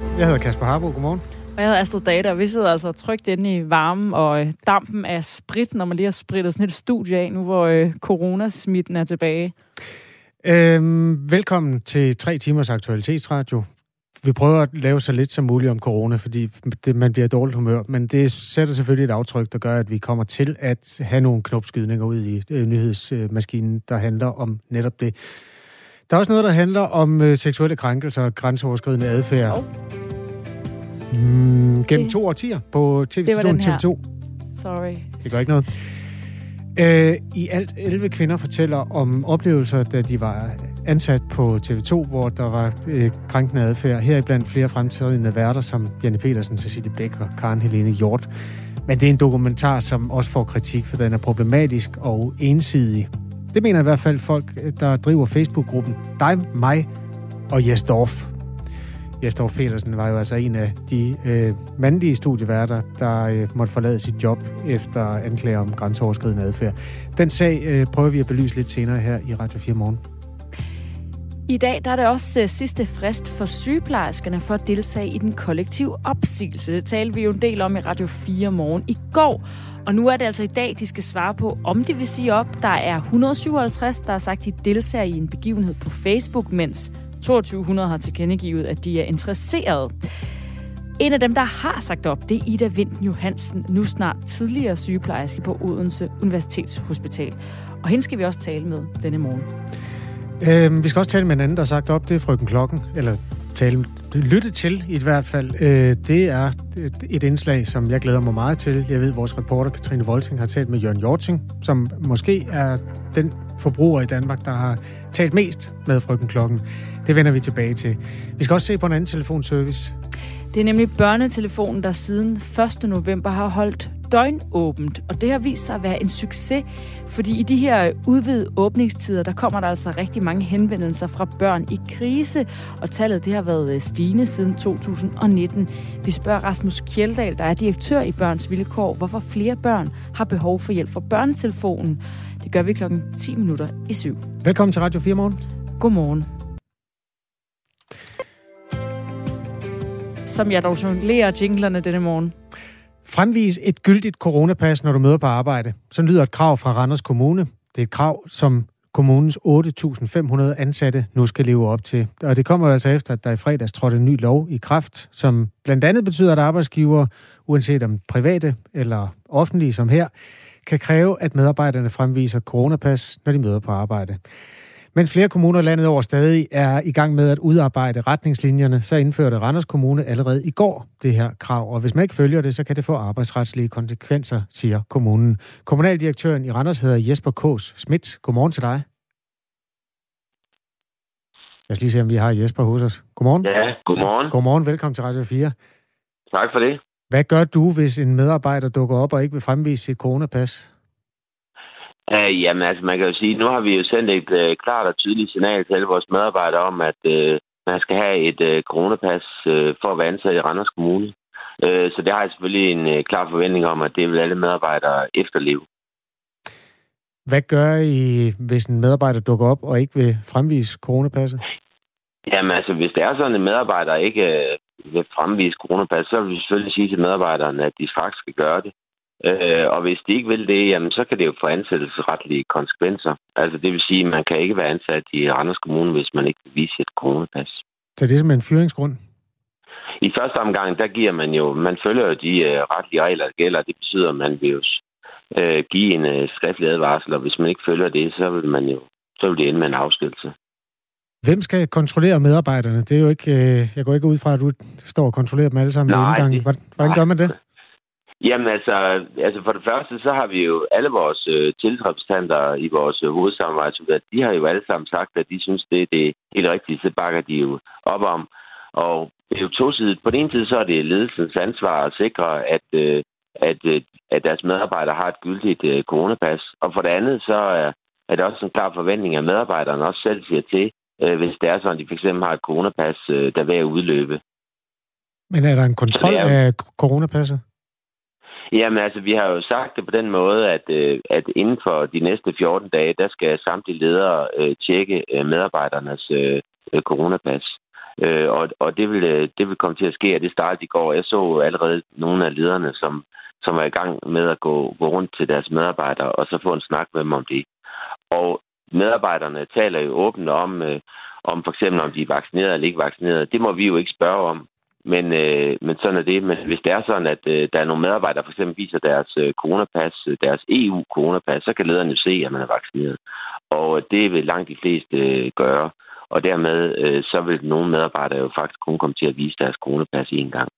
Jeg hedder Kasper Harbo. Godmorgen. Og jeg hedder Astrid Data, og vi sidder altså trygt inde i varmen og øh, dampen af sprit, når man lige har spritet sådan et studie af, nu hvor øh, coronasmitten er tilbage. Øhm, velkommen til tre timers aktualitetsradio. Vi prøver at lave så lidt som muligt om corona, fordi det, man bliver dårligt humør, men det sætter selvfølgelig et aftryk, der gør, at vi kommer til at have nogle knopskydninger ud i øh, nyhedsmaskinen, der handler om netop det. Der er også noget, der handler om øh, seksuelle krænkelser og grænseoverskridende adfærd. Oh. Mm, gennem det, to årtier på TV2. TV2. Sorry. Det gør ikke noget. Øh, I alt 11 kvinder fortæller om oplevelser, da de var ansat på TV2, hvor der var øh, krænkende adfærd. Heriblandt flere fremtidende værter som Janne Petersen, Cecilie Bæk og Karen Helene Hjort. Men det er en dokumentar, som også får kritik, for den er problematisk og ensidig. Det mener i hvert fald folk, der driver Facebook-gruppen Dig, mig og Jesdorf. Jesdorf Petersen var jo altså en af de øh, mandlige studieværter, der øh, måtte forlade sit job efter anklager om grænseoverskridende adfærd. Den sag øh, prøver vi at belyse lidt senere her i Radio 4 Morgen. I dag der er det også øh, sidste frist for sygeplejerskerne for at deltage i den kollektive opsigelse. Det talte vi jo en del om i Radio 4 morgen i går. Og nu er det altså i dag, de skal svare på, om de vil sige op. Der er 157, der har sagt, de deltager i en begivenhed på Facebook, mens 2200 har tilkendegivet, at de er interesserede. En af dem, der har sagt op, det er Ida Vinden Johansen, nu snart tidligere sygeplejerske på Odense Universitetshospital. Og hende skal vi også tale med denne morgen. Øh, vi skal også tale med en anden, der har sagt op. Det er frøken Klokken, eller tale, lytte til i hvert fald. Øh, det er et indslag, som jeg glæder mig meget til. Jeg ved, at vores reporter Katrine Volting har talt med Jørgen Jorting, som måske er den forbruger i Danmark, der har talt mest med frygten Klokken. Det vender vi tilbage til. Vi skal også se på en anden telefonservice. Det er nemlig børnetelefonen, der siden 1. november har holdt døgnåbent, og det har vist sig at være en succes, fordi i de her udvidede åbningstider, der kommer der altså rigtig mange henvendelser fra børn i krise, og tallet det har været øh, stigende siden 2019. Vi spørger Rasmus Kjeldal, der er direktør i Børns Vilkår, hvorfor flere børn har behov for hjælp fra børnetelefonen. Det gør vi klokken 10 minutter i syv. Velkommen til Radio 4 Morgen. Godmorgen. Som jeg dog jonglerer jinglerne denne morgen. Fremvis et gyldigt coronapas, når du møder på arbejde. Så lyder et krav fra Randers Kommune. Det er et krav, som kommunens 8.500 ansatte nu skal leve op til. Og det kommer altså efter, at der i fredags trådte en ny lov i kraft, som blandt andet betyder, at arbejdsgiver, uanset om private eller offentlige som her, kan kræve, at medarbejderne fremviser coronapas, når de møder på arbejde. Men flere kommuner landet over stadig er i gang med at udarbejde retningslinjerne, så indførte Randers Kommune allerede i går det her krav. Og hvis man ikke følger det, så kan det få arbejdsretslige konsekvenser, siger kommunen. Kommunaldirektøren i Randers hedder Jesper Kås Schmidt. Godmorgen til dig. Lad os lige se, om vi har Jesper hos os. Godmorgen. Ja, godmorgen. Godmorgen, velkommen til Radio 4. Tak for det. Hvad gør du, hvis en medarbejder dukker op og ikke vil fremvise sit coronapas? Uh, jamen, altså, man kan jo sige, nu har vi jo sendt et uh, klart og tydeligt signal til alle vores medarbejdere om, at uh, man skal have et uh, coronapas uh, for at være ansat i Randers Kommune. Uh, så det har jeg selvfølgelig en uh, klar forventning om, at det vil alle medarbejdere efterleve. Hvad gør I, hvis en medarbejder dukker op og ikke vil fremvise coronapasset? Jamen altså, hvis det er sådan, at en medarbejder ikke uh, vil fremvise coronapas, så vil vi selvfølgelig sige til medarbejderne, at de faktisk skal gøre det. Øh, og hvis de ikke vil det, jamen, så kan det jo få ansættelsesretlige konsekvenser. Altså det vil sige, at man kan ikke være ansat i Randers Kommune, hvis man ikke vil vise et coronapas. Så det er simpelthen en fyringsgrund? I første omgang, der giver man jo, man følger jo de uh, retlige regler, der gælder. Det betyder, at man vil jo uh, give en uh, skriftlig advarsel, og hvis man ikke følger det, så vil man jo så vil det ende med en afskedelse. Hvem skal kontrollere medarbejderne? Det er jo ikke, øh, jeg går ikke ud fra, at du står og kontrollerer dem alle sammen Nej, ved indgangen. Hvordan, hvordan gør man det? Jamen altså, altså for det første, så har vi jo alle vores øh, tillidsrepræsentanter i vores øh, hovedsamarbejdsudvalg, de har jo alle sammen sagt, at de synes, det er det helt rigtige, så bakker de jo op om. Og det er jo tosidigt. På den ene side, så er det ledelsens ansvar at sikre, at, øh, at, øh, at deres medarbejdere har et gyldigt øh, coronapas. Og for det andet, så er, er det også en klar forventning, at medarbejderne også selv siger til, øh, hvis det er sådan, at de fx har et coronapas, øh, der er ved at udløbe. Men er der en kontrol er, af coronapasset? Jamen altså, vi har jo sagt det på den måde, at, øh, at inden for de næste 14 dage, der skal samtlige ledere øh, tjekke øh, medarbejdernes øh, øh, coronapas. Øh, og og det, vil, det vil komme til at ske, at det startede i går. Jeg så allerede nogle af lederne, som, som var i gang med at gå, gå rundt til deres medarbejdere, og så få en snak med dem om det. Og medarbejderne taler jo åbent om, øh, om for eksempel om de er vaccineret eller ikke vaccineret. Det må vi jo ikke spørge om. Men, øh, men sådan er det. Men hvis det er sådan, at øh, der er nogle medarbejdere, for eksempel viser deres øh, coronapas, øh, deres EU-coronapas, så kan lederne jo se, at man er vaccineret. Og øh, det vil langt de fleste øh, gøre. Og dermed øh, så vil nogle medarbejdere jo faktisk kun komme til at vise deres coronapas en gang.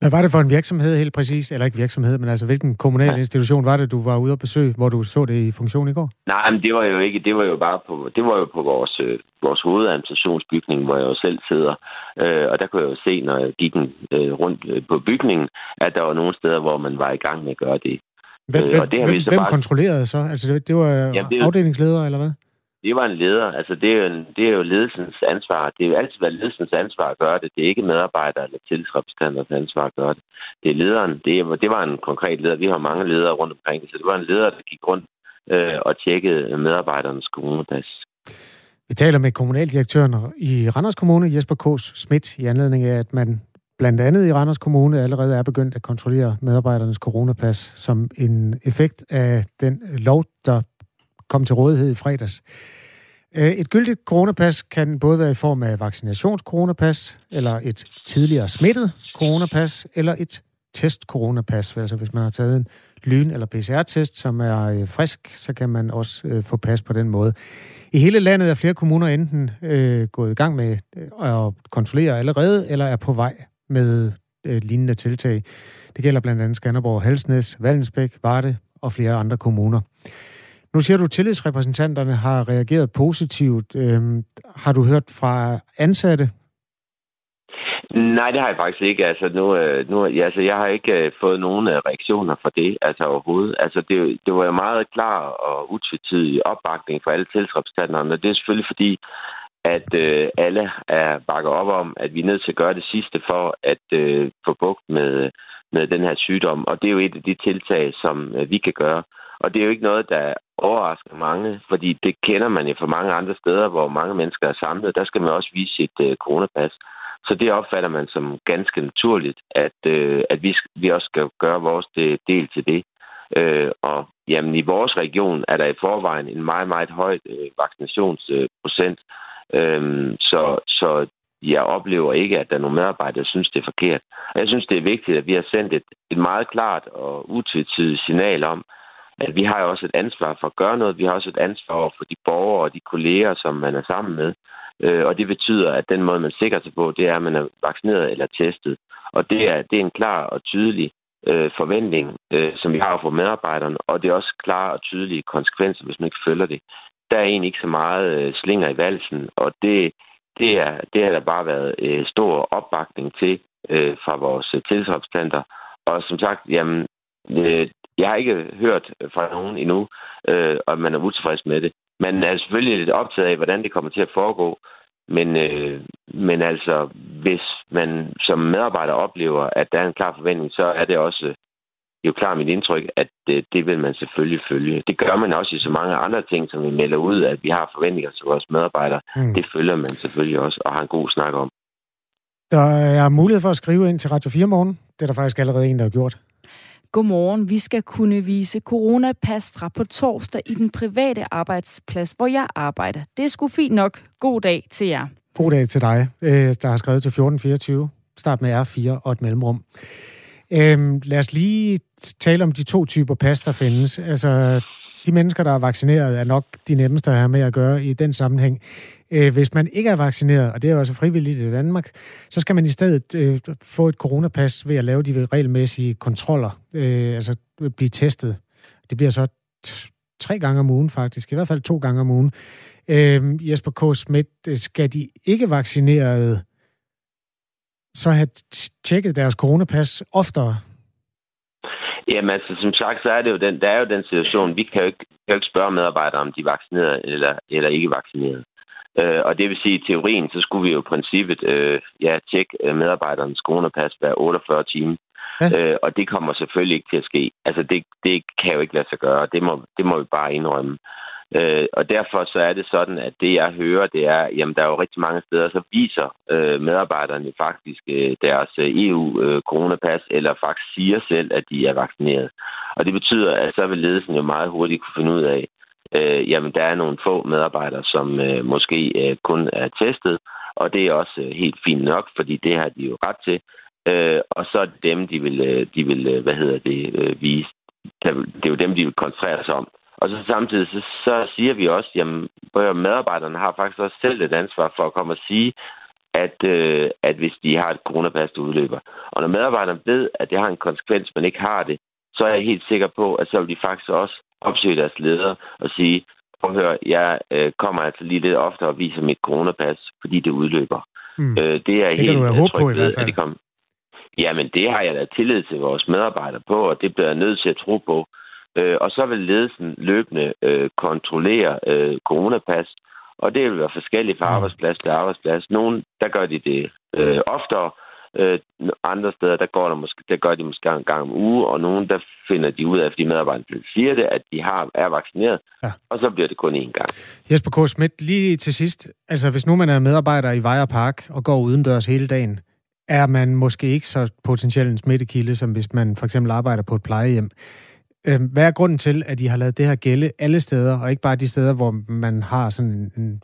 Hvad var det for en virksomhed helt præcis? Eller ikke virksomhed, men altså hvilken kommunal ja. institution var det, du var ude at besøge, hvor du så det i funktion i går? Nej, men det var jo ikke, det var jo bare på, det var jo på vores, øh, vores hovedadministrationsbygning, hvor jeg jo selv sidder. Øh, og der kunne jeg jo se, når jeg gik øh, rundt øh, på bygningen, at der var nogle steder, hvor man var i gang med at gøre det. Hvem, øh, og det hvem, hvem bare... kontrollerede så? Altså det, det var Jamen, det, afdelingsledere, eller hvad? Det var en leder. Altså, det er, jo en, det er jo ledelsens ansvar. Det er jo altid været ledelsens ansvar at gøre det. Det er ikke medarbejdere eller tillidsrepræsentanters ansvar at gøre det. Det er lederen. Det, er, det var en konkret leder. Vi har mange ledere rundt omkring, så det var en leder, der gik rundt øh, og tjekkede medarbejdernes kommunepas. Vi taler med kommunaldirektøren i Randers Kommune, Jesper Kås Schmidt, i anledning af, at man blandt andet i Randers Kommune allerede er begyndt at kontrollere medarbejdernes coronapas som en effekt af den lov, der kom til rådighed i fredags. Øh, et gyldigt coronapas kan både være i form af vaccinationskoronapas, eller et tidligere smittet coronapas, eller et test-coronapas. Altså hvis man har taget en lyn- eller PCR-test, som er øh, frisk, så kan man også øh, få pas på den måde. I hele landet er flere kommuner enten øh, gået i gang med at kontrollere allerede, eller er på vej med øh, lignende tiltag. Det gælder blandt andet Skanderborg, Halsnæs, Vallensbæk, Varde og flere andre kommuner. Nu siger du, at tillidsrepræsentanterne har reageret positivt. Øhm, har du hørt fra ansatte? Nej, det har jeg faktisk ikke. Altså, nu, øh, nu, altså, jeg har ikke øh, fået nogen øh, reaktioner fra det altså, overhovedet. Altså, det, det var jo meget klar og utvetydig opbakning fra alle tillidsrepræsentanterne. Det er selvfølgelig fordi, at øh, alle er bakker op om, at vi er nødt til at gøre det sidste for at øh, få bugt med, med den her sygdom. Og det er jo et af de tiltag, som øh, vi kan gøre. Og det er jo ikke noget, der overrasker mange, fordi det kender man jo fra mange andre steder, hvor mange mennesker er samlet. Der skal man også vise sit øh, coronapas. Så det opfatter man som ganske naturligt, at, øh, at vi, vi også skal gøre vores del til det. Øh, og jamen, i vores region er der i forvejen en meget, meget høj øh, vaccinationsprocent. Øh, så, så jeg oplever ikke, at der er nogle medarbejdere, der synes, det er forkert. Og jeg synes, det er vigtigt, at vi har sendt et, et meget klart og utvetydigt signal om, at vi har jo også et ansvar for at gøre noget. Vi har også et ansvar for de borgere og de kolleger, som man er sammen med. Øh, og det betyder, at den måde, man sikrer sig på, det er, at man er vaccineret eller testet. Og det er, det er en klar og tydelig øh, forventning, øh, som vi har for medarbejderne, og det er også klare og tydelige konsekvenser, hvis man ikke følger det. Der er egentlig ikke så meget øh, slinger i valsen, og det, det, er, det har der bare været øh, stor opbakning til øh, fra vores øh, tillidsrepræsentanter. Og som sagt, jamen, øh, jeg har ikke hørt fra nogen endnu, øh, om man er utilfreds med det. Man er selvfølgelig lidt optaget af, hvordan det kommer til at foregå. Men, øh, men altså, hvis man som medarbejder oplever, at der er en klar forventning, så er det også jo klart mit indtryk, at det, det vil man selvfølgelig følge. Det gør man også i så mange andre ting, som vi melder ud, at vi har forventninger til vores medarbejdere. Mm. Det følger man selvfølgelig også og har en god snak om. Der er mulighed for at skrive ind til Radio 4 morgen. Det er der faktisk allerede en, der har gjort. Godmorgen. Vi skal kunne vise coronapas fra på torsdag i den private arbejdsplads, hvor jeg arbejder. Det er sgu fint nok. God dag til jer. God dag til dig, øh, der har skrevet til 1424. Start med R4 og et mellemrum. Øhm, lad os lige tale om de to typer pas, der findes. Altså, de mennesker, der er vaccineret, er nok de nemmeste at have med at gøre i den sammenhæng. Øh, hvis man ikke er vaccineret, og det er jo altså frivilligt i Danmark, så skal man i stedet øh, få et coronapas ved at lave de regelmæssige kontroller, øh, altså blive testet. Det bliver så tre gange om ugen faktisk, i hvert fald to gange om ugen. Øh, Jesper K. Schmidt, skal de ikke vaccinerede så have tjekket deres coronapas oftere? Jamen altså, som sagt, så er det jo den, der er jo den situation, vi kan jo ikke, kan jo ikke spørge medarbejdere, om de er vaccineret eller, eller ikke vaccineret. Øh, og det vil sige, at i teorien, så skulle vi jo i princippet øh, ja, tjekke øh, medarbejderens coronapas hver 48 timer. Ja. Øh, og det kommer selvfølgelig ikke til at ske. Altså, det, det kan jo ikke lade sig gøre. Det må, det må vi bare indrømme. Øh, og derfor så er det sådan, at det jeg hører, det er, jamen der er jo rigtig mange steder, så viser øh, medarbejderne faktisk øh, deres EU-coronapas, øh, øh eller faktisk siger selv, at de er vaccineret. Og det betyder, at så vil ledelsen jo meget hurtigt kunne finde ud af, øh, jamen der er nogle få medarbejdere, som øh, måske øh, kun er testet, og det er også øh, helt fint nok, fordi det har de jo ret til. Øh, og så er det dem, de vil, øh, de vil øh, hvad hedder det, øh, vise. Det er jo dem, de vil koncentrere sig om. Og så samtidig så, så siger vi også, jamen, medarbejderne har faktisk også selv et ansvar for at komme og sige, at, øh, at hvis de har et coronapas, der udløber. Og når medarbejderne ved, at det har en konsekvens, men ikke har det, så er jeg helt sikker på, at så vil de faktisk også opsøge deres ledere og sige, prøv at høre, jeg øh, kommer altså lige lidt oftere og viser mit coronapas, fordi det udløber. Mm. Øh, det er det helt have håb på fald. At de kom. Jamen, det har jeg da tillid til vores medarbejdere på, og det bliver jeg nødt til at tro på. Øh, og så vil ledelsen løbende øh, kontrollere øh, coronapas, og det vil være forskelligt fra mm. arbejdsplads til arbejdsplads. Nogle, der gør de det øh, oftere, øh, andre steder, der, går der, måske, der gør de måske en gang om uge, og nogle, der finder de ud af, fordi medarbejderne siger det, at de har, er vaccineret, ja. og så bliver det kun én gang. Jesper K. Schmidt, lige til sidst, altså hvis nu man er medarbejder i Vejer Park og går udendørs hele dagen, er man måske ikke så potentielt en smittekilde, som hvis man for eksempel arbejder på et plejehjem. Øh, hvad er grunden til, at I har lavet det her gælde alle steder, og ikke bare de steder, hvor man har sådan en, en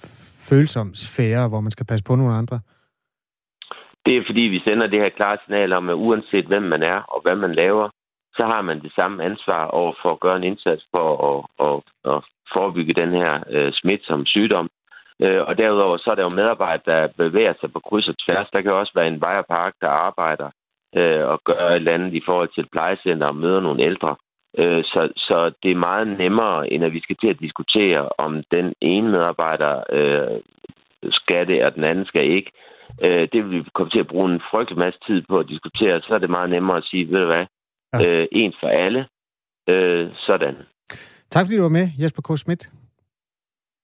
følsom sfære, hvor man skal passe på nogle andre? Det er fordi, vi sender det her klare signal om, at uanset hvem man er og hvad man laver, så har man det samme ansvar over for at gøre en indsats for at, at, at forebygge den her øh, uh, smitsomme sygdom. Uh, og derudover så er der jo medarbejdere, der bevæger sig på kryds og tværs. Der kan også være en vejerpark, der arbejder uh, og gør et eller andet i forhold til et plejecenter og møder nogle ældre. Øh, så, så det er meget nemmere, end at vi skal til at diskutere, om den ene medarbejder øh, skal det, og den anden skal ikke. Øh, det vil vi komme til at bruge en frygtelig masse tid på at diskutere. Så er det meget nemmere at sige, ved du hvad, ja. øh, en for alle. Øh, sådan. Tak fordi du var med, Jesper K. Schmidt.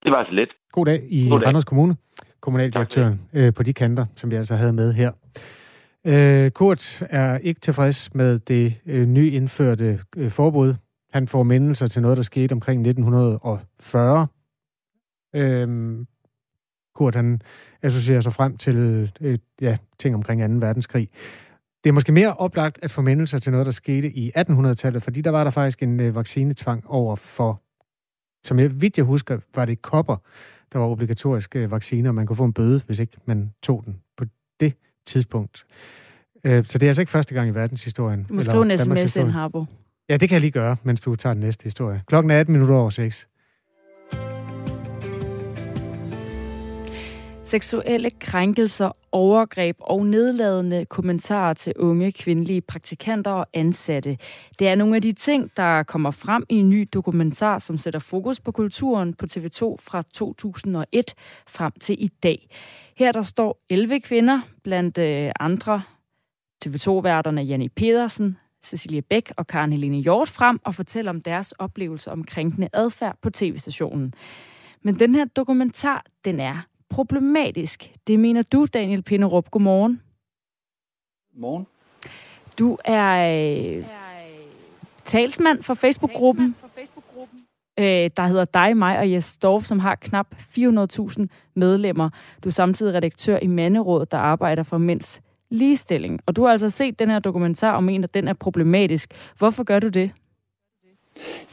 Det var så lidt. God dag i God dag. Randers Kommune. Kommunaldirektøren øh, på de kanter, som vi altså havde med her. Øh, Kurt er ikke tilfreds med det øh, nyindførte øh, forbud. Han får mindelser til noget, der skete omkring 1940. Øh, Kurt, han associerer sig frem til øh, ja, ting omkring 2. verdenskrig. Det er måske mere oplagt at få mindelser til noget, der skete i 1800-tallet, fordi der var der faktisk en øh, vaccinetvang over for, som jeg vidt jeg husker, var det kopper, der var obligatoriske øh, vacciner, og man kunne få en bøde, hvis ikke man tog den på det tidspunkt. Øh, så det er altså ikke første gang i verdenshistorien. Du må skrive en sms ind, Harbo. Ja, det kan jeg lige gøre, mens du tager den næste historie. Klokken er 18 minutter over 6. Seksuelle krænkelser, overgreb og nedladende kommentarer til unge kvindelige praktikanter og ansatte. Det er nogle af de ting, der kommer frem i en ny dokumentar, som sætter fokus på kulturen på TV2 fra 2001 frem til i dag. Her der står 11 kvinder, blandt øh, andre TV2-værterne Janne Pedersen, Cecilie Bæk og Karen Helene Hjort frem og fortæller om deres oplevelser om krænkende adfærd på tv-stationen. Men den her dokumentar, den er problematisk. Det mener du, Daniel Pinderup. Godmorgen. Morgen. Du er øh, talsmand for Facebook-gruppen, øh, der hedder Dig, mig og Jes Dorf, som har knap 400.000 medlemmer. Du er samtidig redaktør i Manderådet, der arbejder for mænds ligestilling. Og du har altså set den her dokumentar og mener, at den er problematisk. Hvorfor gør du det?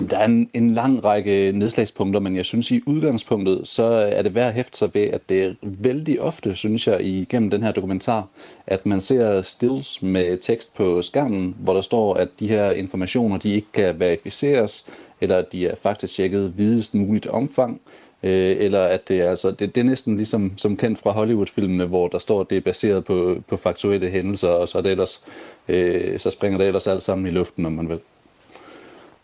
Der er en, en lang række nedslagspunkter, men jeg synes i udgangspunktet, så er det værd at hæfte sig ved, at det er vældig ofte, synes jeg, igennem den her dokumentar, at man ser stills med tekst på skærmen, hvor der står, at de her informationer, de ikke kan verificeres, eller at de er faktisk tjekket videst muligt omfang, øh, eller at det er, altså, det, det er næsten ligesom som kendt fra Hollywood-filmene, hvor der står, at det er baseret på, på faktuelle hændelser, og så, er det ellers, øh, så springer det ellers alt sammen i luften, om man vil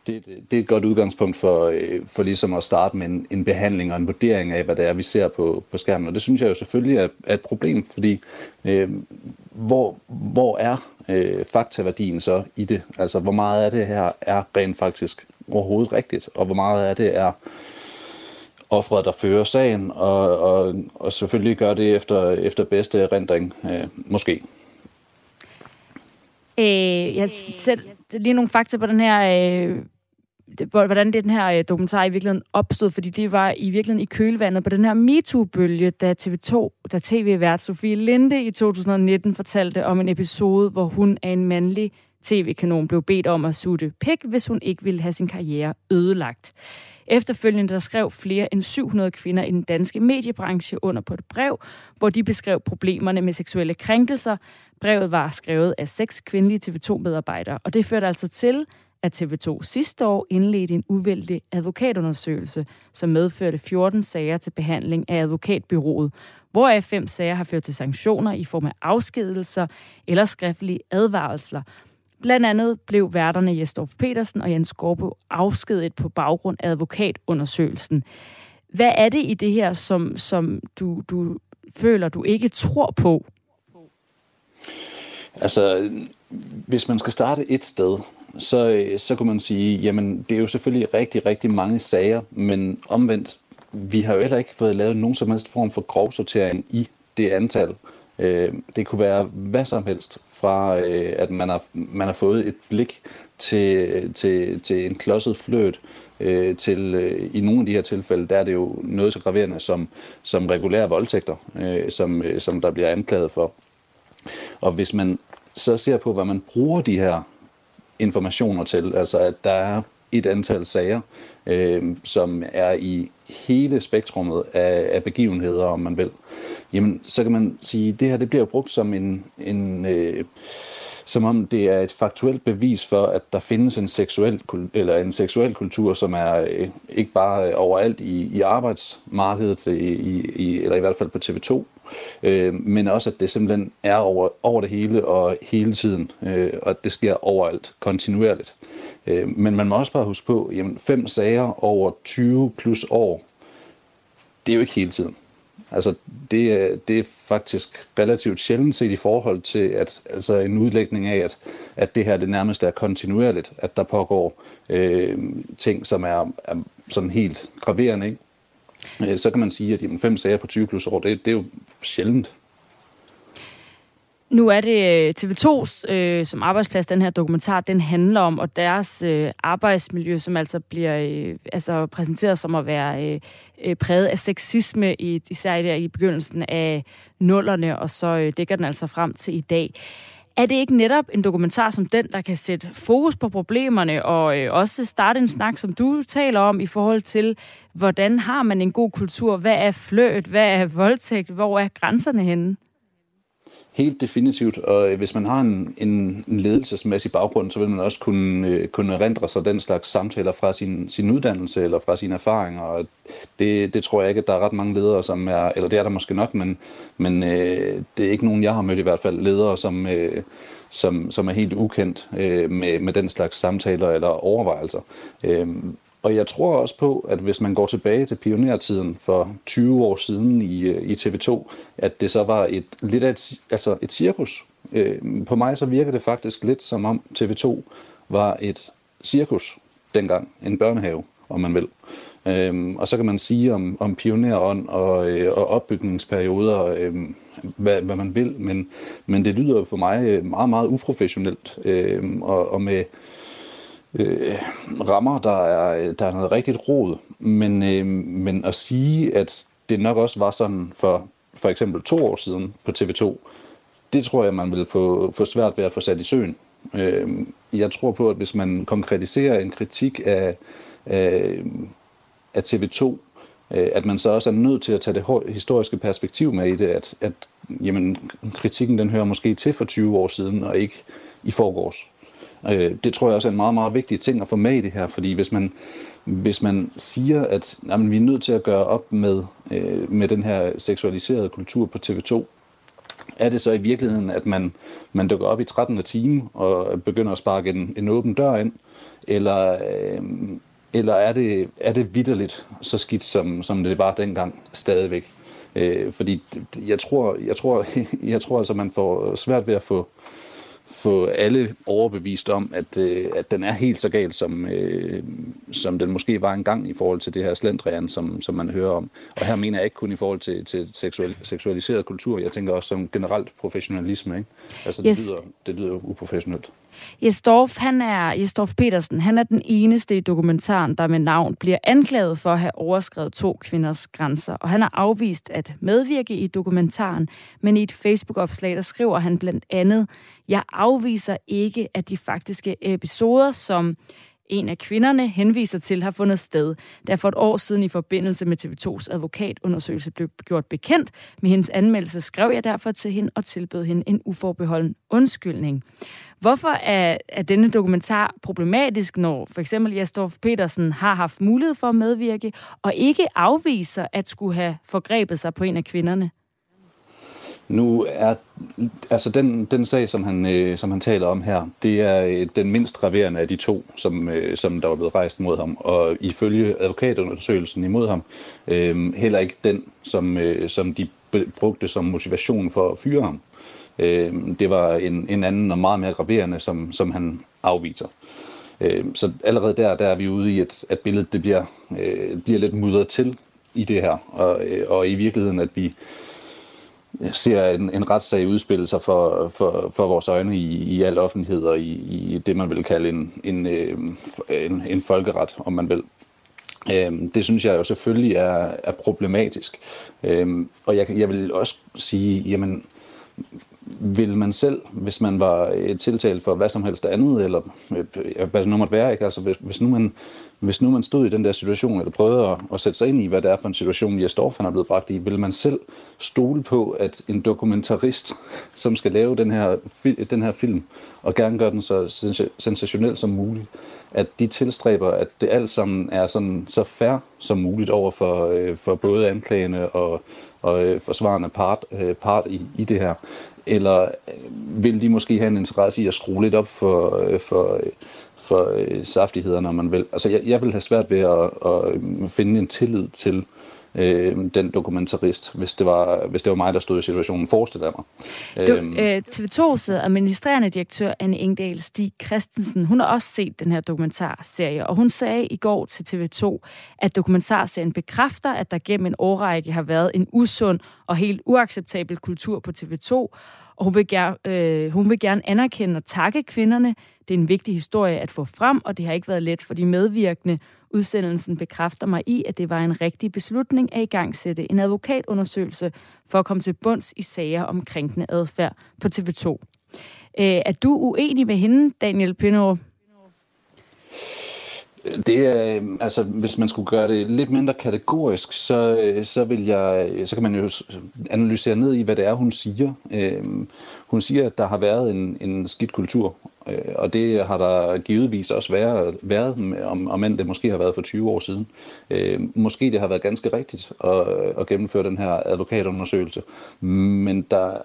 det, det, det er et godt udgangspunkt for, øh, for ligesom at starte med en, en behandling og en vurdering af, hvad det er, vi ser på, på skærmen. Og det synes jeg jo selvfølgelig er, er et problem, fordi øh, hvor, hvor er øh, faktaværdien så i det? Altså, hvor meget af det her er rent faktisk overhovedet rigtigt, og hvor meget af det er offeret, der fører sagen, og, og, og selvfølgelig gør det efter, efter bedste erindring, øh, måske. Øh, jeg selv lige nogle fakta på den her øh, hvordan det den her øh, dokumentar i virkeligheden opstod, fordi det var i virkeligheden i kølvandet på den her MeToo-bølge, da TV2, da tv-vært Sofie Linde i 2019 fortalte om en episode, hvor hun af en mandlig tv-kanon blev bedt om at sutte pik, hvis hun ikke ville have sin karriere ødelagt. Efterfølgende der skrev flere end 700 kvinder i den danske mediebranche under på et brev, hvor de beskrev problemerne med seksuelle krænkelser. Brevet var skrevet af seks kvindelige TV2-medarbejdere, og det førte altså til, at TV2 sidste år indledte en uvældig advokatundersøgelse, som medførte 14 sager til behandling af advokatbyrået, hvoraf fem sager har ført til sanktioner i form af afskedelser eller skriftlige advarsler. Blandt andet blev værterne Jesdorf Petersen og Jens Skorbo afskedet på baggrund af advokatundersøgelsen. Hvad er det i det her, som, som du, du føler, du ikke tror på? Altså, hvis man skal starte et sted, så, øh, så kunne man sige, jamen det er jo selvfølgelig rigtig, rigtig mange sager, men omvendt, vi har jo heller ikke fået lavet nogen som helst form for grovsortering i det antal. Øh, det kunne være hvad som helst, fra øh, at man har, man har fået et blik til, til, til en klodset fløt, øh, til øh, i nogle af de her tilfælde, der er det jo noget så graverende som, som regulære voldtægter, øh, som, øh, som der bliver anklaget for. Og hvis man så ser på, hvad man bruger de her informationer til, altså at der er et antal sager, øh, som er i hele spektrummet af, af begivenheder, om man vil, jamen så kan man sige, at det her det bliver brugt som en, en øh, som om det er et faktuelt bevis for, at der findes en seksuel, eller en seksuel kultur, som er øh, ikke bare øh, overalt i, i arbejdsmarkedet, øh, i, i, eller i hvert fald på TV2, øh, men også at det simpelthen er over, over det hele og hele tiden, øh, og at det sker overalt, kontinuerligt. Øh, men man må også bare huske på, at fem sager over 20 plus år, det er jo ikke hele tiden. Altså, det øh, det er faktisk relativt sjældent set i forhold til at, altså en udlægning af, at, at det her det nærmest er kontinuerligt, at der pågår øh, ting, som er, er sådan helt graverende. Ikke? Øh, så kan man sige, at jamen, fem sager på 20 plus år, det, det er jo sjældent. Nu er det øh, TV2's øh, som arbejdsplads, den her dokumentar, den handler om, og deres øh, arbejdsmiljø, som altså bliver øh, altså præsenteret som at være øh, øh, præget af sexisme, i, især der i begyndelsen af nullerne, og så øh, dækker den altså frem til i dag. Er det ikke netop en dokumentar som den, der kan sætte fokus på problemerne, og øh, også starte en snak, som du taler om, i forhold til, hvordan har man en god kultur? Hvad er fløt? Hvad er voldtægt? Hvor er grænserne henne? Helt definitivt, og øh, hvis man har en, en, en ledelsesmæssig baggrund, så vil man også kunne, øh, kunne rendre sig den slags samtaler fra sin, sin uddannelse eller fra sine erfaringer, og det, det tror jeg ikke, at der er ret mange ledere, som er, eller det er der måske nok, men, men øh, det er ikke nogen, jeg har mødt i hvert fald, ledere, som, øh, som, som er helt ukendt øh, med, med den slags samtaler eller overvejelser. Øh, og jeg tror også på, at hvis man går tilbage til pionertiden for 20 år siden i, øh, i TV2, at det så var et lidt af et, altså et cirkus. Øh, på mig så virker det faktisk lidt som om TV2 var et cirkus dengang, en børnehave, om man vil. Øhm, og så kan man sige om, om pionerånd og, øh, og opbygningsperioder, øh, hvad, hvad man vil, men, men det lyder for mig meget, meget uprofessionelt øh, og, og med øh, rammer, der er, der er noget rigtigt rod. Men, øh, men at sige, at det nok også var sådan for for eksempel to år siden på TV2, det tror jeg, man vil få, få svært ved at få sat i søen. Øh, jeg tror på, at hvis man konkretiserer en kritik af, af, af TV2, øh, at man så også er nødt til at tage det historiske perspektiv med i det, at, at jamen, kritikken den hører måske til for 20 år siden, og ikke i forgårs. Øh, det tror jeg også er en meget, meget vigtig ting at få med i det her, fordi hvis man, hvis man siger, at jamen, vi er nødt til at gøre op med, øh, med den her seksualiserede kultur på TV2, er det så i virkeligheden, at man, man dukker op i 13. time og begynder at sparke en, en åben dør ind, eller, øh, eller er det, er det vidderligt så skidt, som, som det var dengang stadigvæk? Øh, fordi jeg tror, jeg tror, jeg tror altså, man får svært ved at få, få alle overbevist om, at, øh, at den er helt så gal, som, øh, som den måske var engang i forhold til det her slendrian, som, som man hører om. Og her mener jeg ikke kun i forhold til, til seksual, seksualiseret kultur, jeg tænker også som generelt professionalisme. Ikke? Altså, det, yes. lyder, det lyder uprofessionelt. Jesdorf, han er, Jesdorf Petersen, han er den eneste i dokumentaren, der med navn bliver anklaget for at have overskrevet to kvinders grænser. Og han har afvist at medvirke i dokumentaren, men i et Facebook-opslag, der skriver han blandt andet, jeg afviser ikke, at de faktiske episoder, som en af kvinderne henviser til, har fundet sted. Der for et år siden i forbindelse med TV2's advokatundersøgelse blev gjort bekendt med hendes anmeldelse, skrev jeg derfor til hende og tilbød hende en uforbeholden undskyldning. Hvorfor er, er denne dokumentar problematisk, når for eksempel Jastorf Petersen har haft mulighed for at medvirke, og ikke afviser at skulle have forgrebet sig på en af kvinderne? Nu er altså den, den sag, som han, øh, som han taler om her, det er øh, den mindst graverende af de to, som, øh, som der var blevet rejst mod ham. Og ifølge advokatundersøgelsen imod ham, øh, heller ikke den, som, øh, som de brugte som motivation for at fyre ham. Øh, det var en, en anden og meget mere graverende, som, som han afviser. Øh, så allerede der, der er vi ude i, at, at billedet det bliver, øh, bliver lidt mudret til i det her. Og, øh, og i virkeligheden, at vi ser en, en retssag udspille sig for, for, for vores øjne i, i al offentlighed og i, i det, man vil kalde en, en, øh, en, en folkeret, om man vil. Øhm, det synes jeg jo selvfølgelig er, er problematisk. Øhm, og jeg, jeg vil også sige, jamen, vil man selv, hvis man var øh, tiltalt for hvad som helst andet, eller øh, hvad det nu måtte være, ikke? Altså, hvis, hvis, nu man, hvis nu man stod i den der situation, eller prøvede at, at sætte sig ind i, hvad det er for en situation, Jesdorf han er blevet bragt i, vil man selv stole på, at en dokumentarist, som skal lave den her, den her film, og gerne gøre den så sensationel som muligt, at de tilstræber, at det alt sammen er sådan, så fair som muligt over for, øh, for både anklagende og, og øh, forsvarende part, øh, part i, i det her? Eller øh, vil de måske have en interesse i at skrue lidt op for, øh, for, øh, for saftighederne, når man vil. Altså, jeg, jeg vil have svært ved at, at finde en tillid til øh, den dokumentarist, hvis det, var, hvis det var mig, der stod i situationen, forestiller mig. Du, øhm. øh, TV2's administrerende direktør, Anne Engdahl Stig Christensen, hun har også set den her dokumentarserie, og hun sagde i går til TV2, at dokumentarserien bekræfter, at der gennem en årrække har været en usund og helt uacceptabel kultur på TV2, og hun vil, gerne, øh, hun vil gerne anerkende og takke kvinderne. Det er en vigtig historie at få frem, og det har ikke været let for de medvirkende Udsendelsen bekræfter mig i, at det var en rigtig beslutning at i gang sætte en advokatundersøgelse for at komme til bunds i sager om krænkende adfærd på TV2. Øh, er du uenig med hende, Daniel Pinderup? Det er, øhm, altså, hvis man skulle gøre det lidt mindre kategorisk, så, øh, så, vil jeg, øh, så kan man jo øh, analysere ned i, hvad det er, hun siger. Øh, hun siger, at der har været en, en skidt kultur, øh, og det har der givetvis også været, været om, om end det måske har været for 20 år siden. Øh, måske det har været ganske rigtigt at, at gennemføre den her advokatundersøgelse, men der,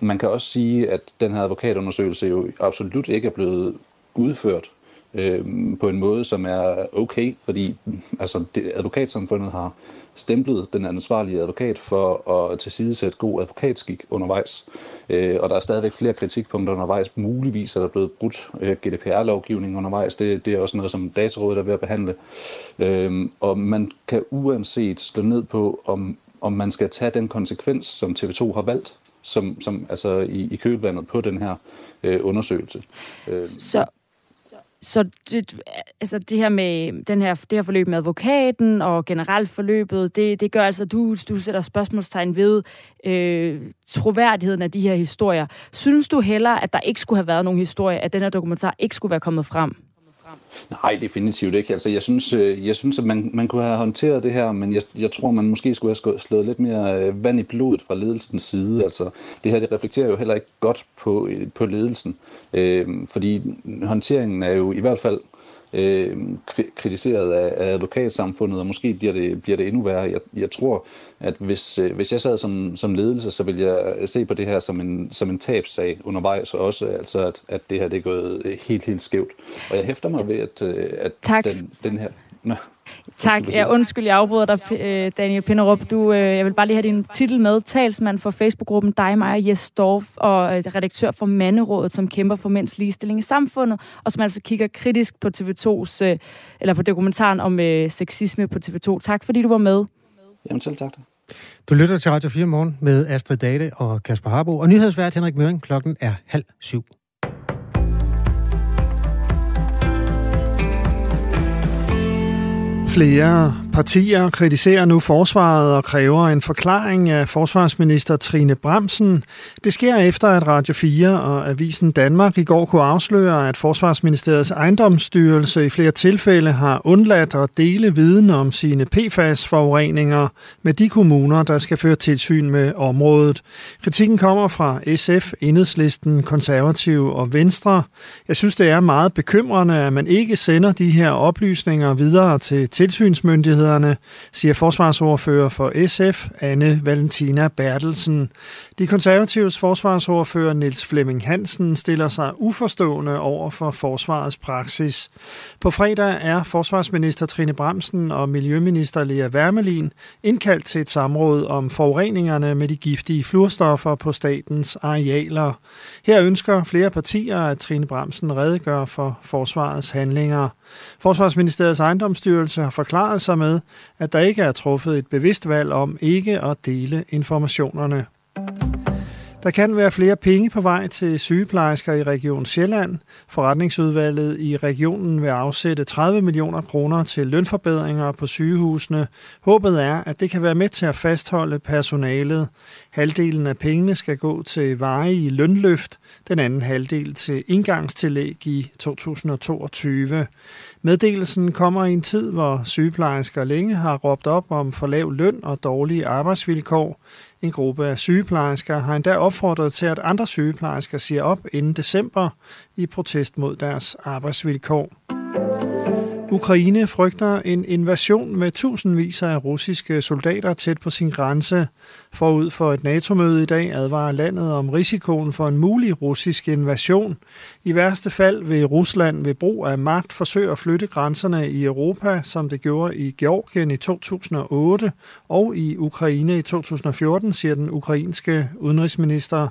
man kan også sige, at den her advokatundersøgelse jo absolut ikke er blevet udført øh, på en måde, som er okay, fordi mm, altså, det, advokatsamfundet har stemplet den ansvarlige advokat for at tilsidesætte god advokatskik undervejs. Øh, og der er stadigvæk flere kritikpunkter undervejs. Muligvis er der blevet brudt øh, GDPR-lovgivning undervejs. Det, det er også noget, som Datarådet er ved at behandle. Øh, og man kan uanset slå ned på, om, om man skal tage den konsekvens, som TV2 har valgt, som, som altså i, i kølvandet på den her øh, undersøgelse. Øh, så så det, altså det her med den her, det her forløb med advokaten og generelt forløbet, det, det gør altså, at du, du sætter spørgsmålstegn ved øh, troværdigheden af de her historier. Synes du heller, at der ikke skulle have været nogen historie, at den her dokumentar ikke skulle være kommet frem? Nej, definitivt ikke. Altså, jeg synes, øh, jeg synes at man, man kunne have håndteret det her, men jeg, jeg tror, man måske skulle have slået lidt mere øh, vand i blodet fra ledelsens side. Altså, det her det reflekterer jo heller ikke godt på, øh, på ledelsen, øh, fordi håndteringen er jo i hvert fald øh, kritiseret af, af advokatsamfundet, og måske bliver det, bliver det endnu værre. Jeg, jeg tror, at hvis, øh, hvis jeg sad som, som ledelse, så ville jeg se på det her som en, som en tabsag undervejs, og også altså, at, at det her det er gået helt, helt skævt. Og jeg hæfter mig ved, at, øh, at tak. den, den her... Nå. Tak. Ja, undskyld, jeg afbryder dig, øh, Daniel Pinderup. Du, øh, jeg vil bare lige have din titel med. Talsmand for Facebook-gruppen Dig, mig Jes Dorf, og redaktør for Manderådet, som kæmper for mænds ligestilling i samfundet, og som altså kigger kritisk på TV2's, eller på dokumentaren om sexisme på TV2. Tak, fordi du var med. Jamen selv tak. Du lytter til Radio 4 morgen med Astrid Date og Kasper Harbo, og nyhedsvært Henrik Møring. Klokken er halv syv. Flere partier kritiserer nu forsvaret og kræver en forklaring af forsvarsminister Trine Bremsen. Det sker efter, at Radio 4 og Avisen Danmark i går kunne afsløre, at Forsvarsministeriets ejendomsstyrelse i flere tilfælde har undladt at dele viden om sine PFAS-forureninger med de kommuner, der skal føre tilsyn med området. Kritikken kommer fra SF, Enhedslisten, Konservative og Venstre. Jeg synes, det er meget bekymrende, at man ikke sender de her oplysninger videre til tilsynsmyndighederne, siger forsvarsordfører for SF, Anne Valentina Bertelsen. De konservatives forsvarsordfører Niels Flemming Hansen stiller sig uforstående over for forsvarets praksis. På fredag er forsvarsminister Trine Bremsen og miljøminister Lea Wermelin indkaldt til et samråd om forureningerne med de giftige fluorstoffer på statens arealer. Her ønsker flere partier, at Trine Bremsen redegør for forsvarets handlinger. Forsvarsministeriets ejendomsstyrelse har forklaret sig med, at der ikke er truffet et bevidst valg om ikke at dele informationerne. Der kan være flere penge på vej til sygeplejersker i Region Sjælland. Forretningsudvalget i regionen vil afsætte 30 millioner kroner til lønforbedringer på sygehusene. Håbet er, at det kan være med til at fastholde personalet. Halvdelen af pengene skal gå til varige lønløft, den anden halvdel til indgangstillæg i 2022. Meddelelsen kommer i en tid, hvor sygeplejersker længe har råbt op om for lav løn og dårlige arbejdsvilkår. En gruppe af sygeplejersker har endda opfordret til, at andre sygeplejersker siger op inden december i protest mod deres arbejdsvilkår. Ukraine frygter en invasion med tusindvis af russiske soldater tæt på sin grænse. Forud for et NATO-møde i dag advarer landet om risikoen for en mulig russisk invasion. I værste fald vil Rusland ved brug af magt forsøge at flytte grænserne i Europa, som det gjorde i Georgien i 2008 og i Ukraine i 2014, siger den ukrainske udenrigsminister.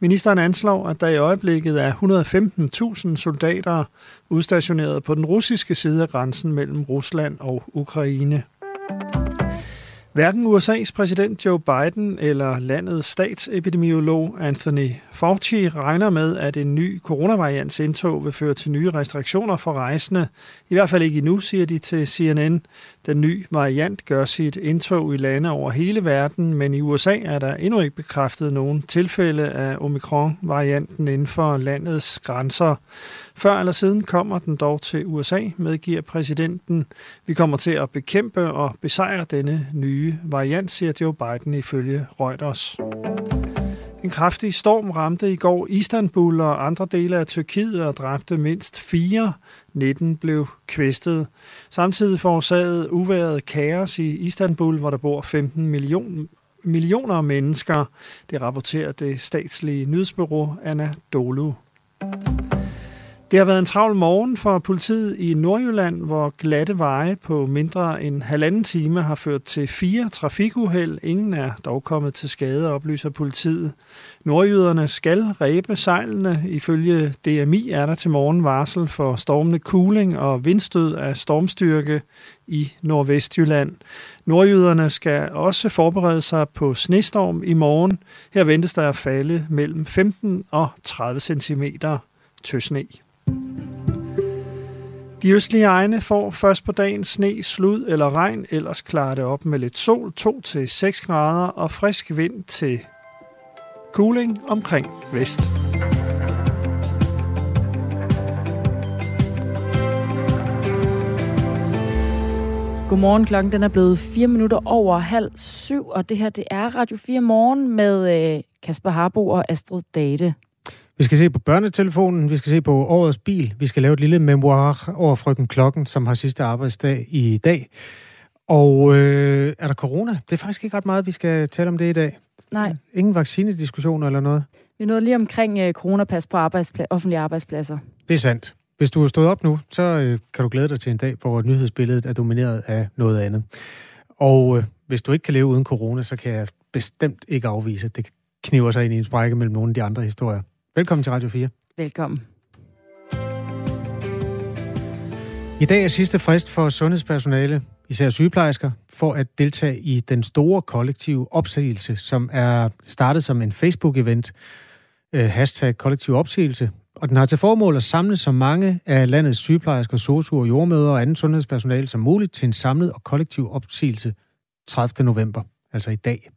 Ministeren anslår, at der i øjeblikket er 115.000 soldater udstationeret på den russiske side af grænsen mellem Rusland og Ukraine. Hverken USA's præsident Joe Biden eller landets statsepidemiolog Anthony Fauci regner med, at en ny coronavariants indtog vil føre til nye restriktioner for rejsende. I hvert fald ikke endnu, siger de til CNN. Den nye variant gør sit indtog i lande over hele verden, men i USA er der endnu ikke bekræftet nogen tilfælde af omikron-varianten inden for landets grænser. Før eller siden kommer den dog til USA, medgiver præsidenten. Vi kommer til at bekæmpe og besejre denne nye variant, siger Joe Biden ifølge Reuters. En kraftig storm ramte i går Istanbul og andre dele af Tyrkiet og dræbte mindst fire. 19 blev kvæstet. Samtidig forårsagede uværet kaos i Istanbul, hvor der bor 15 millioner millioner mennesker. Det rapporterer det statslige nyhedsbureau Anadolu. Det har været en travl morgen for politiet i Nordjylland, hvor glatte veje på mindre end halvanden time har ført til fire trafikuheld. Ingen er dog kommet til skade, oplyser politiet. Nordjyderne skal ræbe sejlene. Ifølge DMI er der til morgen varsel for stormende kuling og vindstød af stormstyrke i Nordvestjylland. Nordjyderne skal også forberede sig på snestorm i morgen. Her ventes der at falde mellem 15 og 30 cm tøsne. De østlige egne får først på dagen sne, slud eller regn, ellers klarer det op med lidt sol, 2-6 grader og frisk vind til cooling omkring vest. Godmorgen, klokken den er blevet 4 minutter over halv syv, og det her det er Radio 4 Morgen med øh, Kasper Harbo og Astrid Date. Vi skal se på børnetelefonen, vi skal se på årets bil, vi skal lave et lille memoir over frøken Klokken, som har sidste arbejdsdag i dag. Og øh, er der corona? Det er faktisk ikke ret meget, vi skal tale om det i dag. Nej. Ingen vaccinediskussioner eller noget? Vi nåede lige omkring øh, coronapas på arbejdspla- offentlige arbejdspladser. Det er sandt. Hvis du er stået op nu, så øh, kan du glæde dig til en dag, hvor nyhedsbilledet er domineret af noget andet. Og øh, hvis du ikke kan leve uden corona, så kan jeg bestemt ikke afvise, at det kniver sig ind i en sprække mellem nogle af de andre historier. Velkommen til Radio 4. Velkommen. I dag er sidste frist for sundhedspersonale, især sygeplejersker, for at deltage i den store kollektive opsigelse, som er startet som en Facebook-event, øh, hashtag kollektiv opsigelse, og den har til formål at samle så mange af landets sygeplejersker, sosuer, jordmøder og anden sundhedspersonale som muligt til en samlet og kollektiv opsigelse 30. november, altså i dag.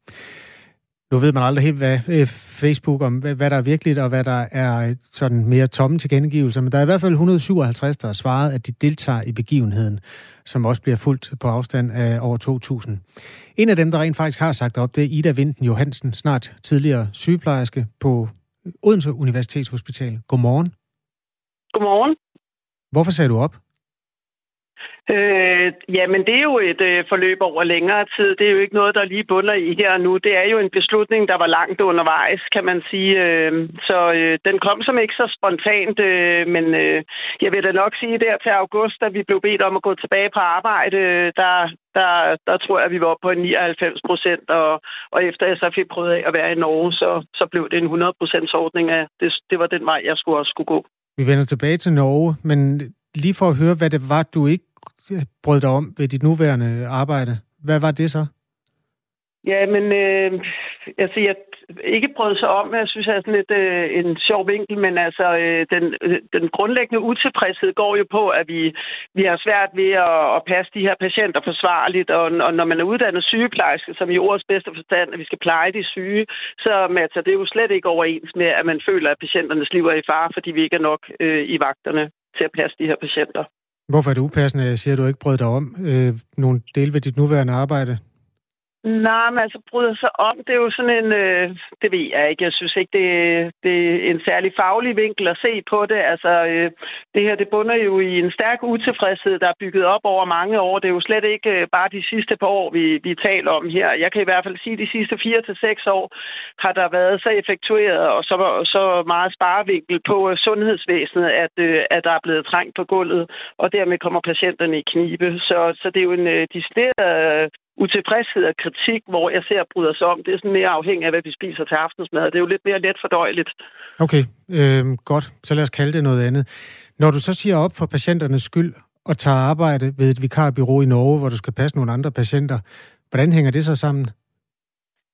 Nu ved man aldrig helt, hvad øh, Facebook om, hvad, hvad der er virkeligt, og hvad der er sådan mere tomme tilkendegivelser, men der er i hvert fald 157, der har svaret, at de deltager i begivenheden, som også bliver fuldt på afstand af over 2.000. En af dem, der rent faktisk har sagt op, det er Ida Vinden Johansen, snart tidligere sygeplejerske på Odense Universitetshospital. Godmorgen. Godmorgen. Hvorfor sagde du op? Øh, jamen, det er jo et øh, forløb over længere tid. Det er jo ikke noget, der lige bunder i her og nu. Det er jo en beslutning, der var langt undervejs, kan man sige. Øh, så øh, den kom som ikke så spontant, øh, men øh, jeg vil da nok sige, der til august, da vi blev bedt om at gå tilbage på arbejde, øh, der, der, der tror jeg, at vi var oppe på 99 procent, og, og efter jeg så fik prøvet af at være i Norge, så, så blev det en 100 procents ordning af, det, det var den vej, jeg skulle også skulle gå. Vi vender tilbage til Norge, men lige for at høre, hvad det var, du ikke brød dig om ved dit nuværende arbejde. Hvad var det så? Ja, men øh, altså, jeg ikke brød sig om, jeg synes, jeg er sådan lidt øh, en sjov vinkel, men altså, øh, den, øh, den grundlæggende utilfredshed går jo på, at vi, vi har svært ved at, at passe de her patienter forsvarligt, og, og når man er uddannet sygeplejerske, som i ordets bedste forstand, at vi skal pleje de syge, så altså, det er jo slet ikke overens med, at man føler, at patienternes liv er i fare, fordi vi ikke er nok øh, i vagterne til at passe de her patienter. Hvorfor er det upassende, jeg siger, at du ikke brød dig om øh, nogle dele ved dit nuværende arbejde? Nej, men altså bryder sig om, det er jo sådan en, øh, det ved jeg ikke, jeg synes ikke, det, det er en særlig faglig vinkel at se på det. Altså, øh, det her, det bunder jo i en stærk utilfredshed, der er bygget op over mange år. Det er jo slet ikke øh, bare de sidste par år, vi, vi taler om her. Jeg kan i hvert fald sige, at de sidste fire til seks år har der været så effektueret og så, så meget sparevinkel på øh, sundhedsvæsenet, at, øh, at der er blevet trængt på gulvet, og dermed kommer patienterne i knibe. Så, så det er jo en øh, decideret utilfredshed og kritik, hvor jeg ser bryder sig om. Det er sådan mere afhængigt af, hvad vi spiser til aftensmad. Det er jo lidt mere let fordøjeligt. Okay, øh, godt. Så lad os kalde det noget andet. Når du så siger op for patienternes skyld og tager arbejde ved et vikarbyrå i Norge, hvor du skal passe nogle andre patienter, hvordan hænger det så sammen?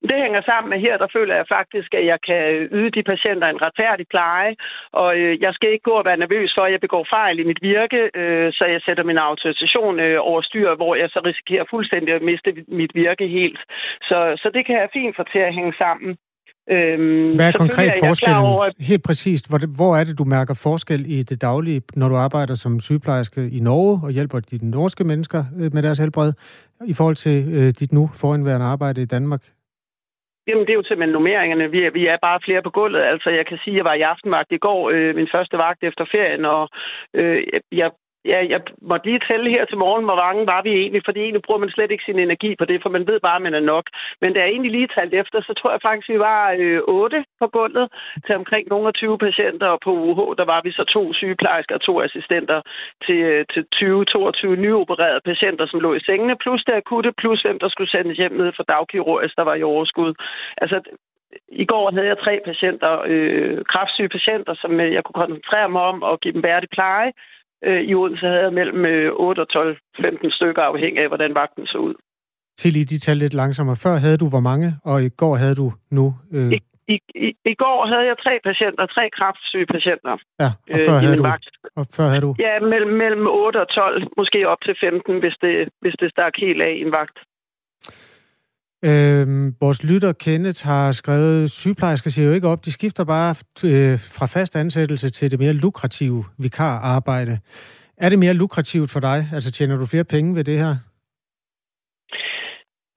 Det hænger sammen med her, der føler jeg faktisk, at jeg kan yde de patienter en retfærdig pleje, og øh, jeg skal ikke gå og være nervøs for, at jeg begår fejl i mit virke, øh, så jeg sætter min autorisation øh, over styr, hvor jeg så risikerer fuldstændig at miste mit virke helt. Så, så det kan jeg fint få til at hænge sammen. Øhm, Hvad er konkret forskellen? Over, at... Helt præcist, hvor, er det, du mærker forskel i det daglige, når du arbejder som sygeplejerske i Norge og hjælper de norske mennesker med deres helbred, i forhold til øh, dit nu foranværende arbejde i Danmark? Jamen, det er jo simpelthen nummeringerne. Vi er, vi er bare flere på gulvet. Altså, jeg kan sige, at jeg var i aftenvagt i går, øh, min første vagt efter ferien, og øh, jeg Ja, jeg måtte lige tælle her til morgen, hvor mange var vi egentlig, fordi egentlig bruger man slet ikke sin energi på det, for man ved bare, at man er nok. Men da jeg egentlig lige talt efter, så tror jeg faktisk, vi var øh, 8 på gulvet til omkring nogle af 20 patienter, og på UH, der var vi så to sygeplejersker og to assistenter til, øh, til 20-22 nyopererede patienter, som lå i sengene, plus det akutte, plus hvem, der skulle sendes hjem ned for dagkirurgisk, der var i overskud. Altså, i går havde jeg tre patienter, øh, kraftsyge patienter, som øh, jeg kunne koncentrere mig om og give dem værdig pleje. Øh, I Odense havde jeg mellem 8 øh, og 12, 15 stykker, afhængig af, hvordan vagten så ud. Til lige de tal lidt langsommere. Før havde du hvor mange, og i går havde du nu? Øh... I, i, i, I går havde jeg tre patienter, tre kraftsyge patienter. Ja, og før, øh, havde, du, vagt. og før havde du? Ja, mellem, mellem 8 og 12, måske op til 15, hvis det, hvis det stak helt af i en vagt. Øhm, vores lytter Kenneth har skrevet, sygeplejersker siger jo ikke op, de skifter bare øh, fra fast ansættelse til det mere lukrative vikararbejde. Er det mere lukrativt for dig? Altså tjener du flere penge ved det her?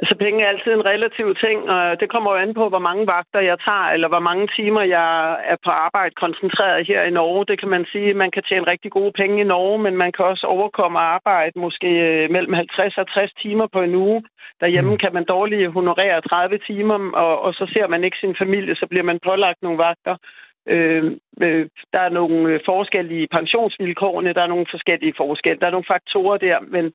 Altså penge er altid en relativ ting, og det kommer jo an på, hvor mange vagter jeg tager, eller hvor mange timer jeg er på arbejde koncentreret her i Norge. Det kan man sige, man kan tjene rigtig gode penge i Norge, men man kan også overkomme arbejde måske øh, mellem 50 og 60 timer på en uge. Derhjemme mm. kan man dårligt honorere 30 timer, og, og så ser man ikke sin familie, så bliver man pålagt nogle vagter. Øh, øh, der er nogle forskelle i pensionsvilkårene, der er nogle forskellige forskelle, der er nogle faktorer der, men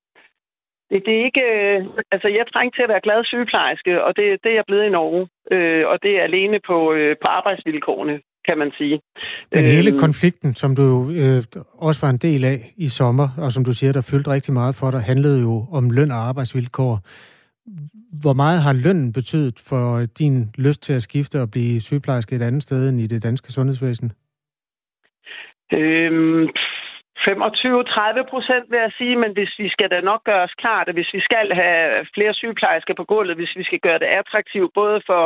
det, det er ikke... Øh, altså, jeg trængte til at være glad sygeplejerske, og det, det er jeg blevet i Norge. Øh, og det er alene på, øh, på arbejdsvilkårene, kan man sige. Men hele øhm, konflikten, som du øh, også var en del af i sommer, og som du siger, der fyldte rigtig meget for dig, handlede jo om løn og arbejdsvilkår. Hvor meget har lønnen betydet for din lyst til at skifte og blive sygeplejerske et andet sted end i det danske sundhedsvæsen? Øhm, 25-30 procent vil jeg sige, men hvis vi skal da nok gøre os klart, at hvis vi skal have flere sygeplejersker på gulvet, hvis vi skal gøre det attraktivt både for,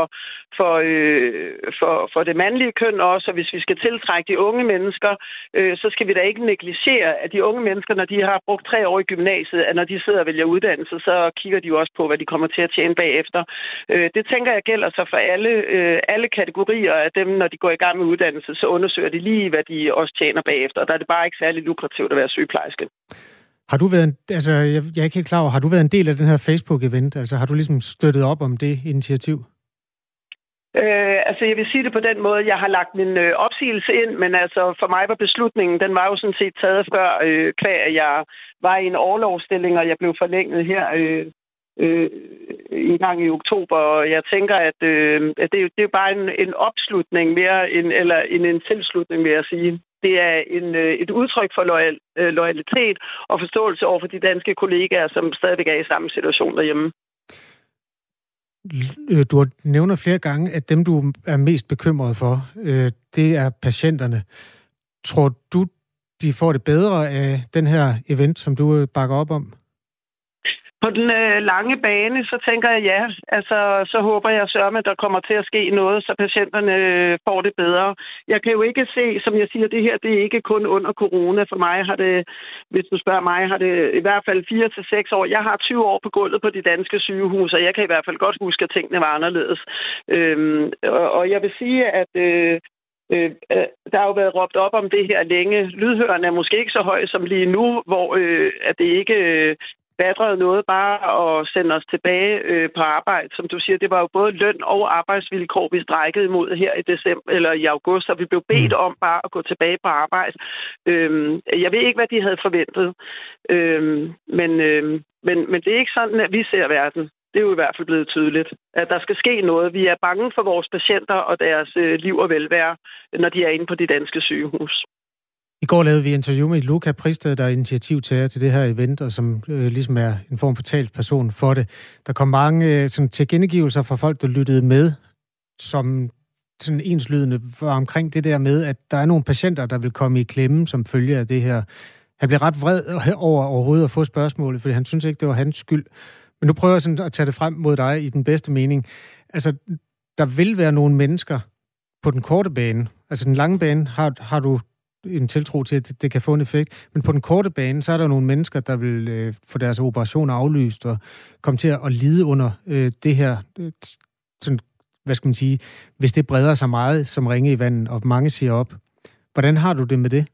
for, øh, for, for det mandlige køn også, og hvis vi skal tiltrække de unge mennesker, øh, så skal vi da ikke negligere, at de unge mennesker, når de har brugt tre år i gymnasiet, at når de sidder og vælger uddannelse, så kigger de jo også på, hvad de kommer til at tjene bagefter. Øh, det tænker jeg gælder så for alle, øh, alle kategorier af dem, når de går i gang med uddannelse, så undersøger de lige, hvad de også tjener bagefter. Og der er det bare ikke særlig lukrativt at være sygeplejerske. Har du været, en, altså jeg, jeg er ikke helt klar over, har du været en del af den her Facebook-event? Altså har du ligesom støttet op om det initiativ? Øh, altså, jeg vil sige det på den måde, jeg har lagt min øh, opsigelse ind, men altså, for mig var beslutningen, den var jo sådan set taget før, øh, kvæg, at jeg var i en overlovsstilling, og jeg blev forlænget her øh, øh, en gang i oktober, og jeg tænker, at, øh, at det, det er jo bare en, en opslutning mere, end, eller en, en tilslutning, vil jeg sige. Det er en, øh, et udtryk for loyal, øh, loyalitet og forståelse over for de danske kollegaer, som stadigvæk er i samme situation derhjemme. Øh, du nævner flere gange, at dem, du er mest bekymret for, øh, det er patienterne. Tror du, de får det bedre af den her event, som du øh, bakker op om? På den øh, lange bane, så tænker jeg ja. Altså, så håber jeg sørme, at der kommer til at ske noget, så patienterne øh, får det bedre. Jeg kan jo ikke se, som jeg siger, det her det er ikke kun under corona. For mig har det, hvis du spørger mig, har det i hvert fald 4 til seks år. Jeg har 20 år på gulvet på de danske sygehuse, og jeg kan i hvert fald godt huske, at tingene var anderledes. Øhm, og, og jeg vil sige, at øh, Øh, øh, der har jo været råbt op om det her længe. Lydhøren er måske ikke så høj som lige nu, hvor øh, at det ikke øh, batrede noget bare at sende os tilbage øh, på arbejde. Som du siger, det var jo både løn og arbejdsvilkår, vi strækkede imod her i december eller i august, og vi blev bedt mm. om bare at gå tilbage på arbejde. Øhm, jeg ved ikke, hvad de havde forventet, øhm, men, øhm, men, men det er ikke sådan, at vi ser verden. Det er jo i hvert fald blevet tydeligt, at der skal ske noget. Vi er bange for vores patienter og deres øh, liv og velvære, når de er inde på de danske sygehus. I går lavede vi interview med Luca Pristed, der er initiativtager til det her event, og som øh, ligesom er en form for talsperson for det. Der kom mange øh, sådan, tilkendegivelser fra folk, der lyttede med, som sådan enslydende var omkring det der med, at der er nogle patienter, der vil komme i klemme som følge af det her. Han blev ret vred over overhovedet at få spørgsmålet, fordi han synes ikke, det var hans skyld. Men nu prøver jeg sådan at tage det frem mod dig i den bedste mening. Altså, der vil være nogle mennesker på den korte bane. Altså den lange bane har, har du en tiltro til, at det kan få en effekt. Men på den korte bane, så er der nogle mennesker, der vil øh, få deres operationer aflyst og komme til at, lide under øh, det her, øh, sådan, hvad skal man sige, hvis det breder sig meget som ringe i vandet, og mange siger op. Hvordan har du det med det?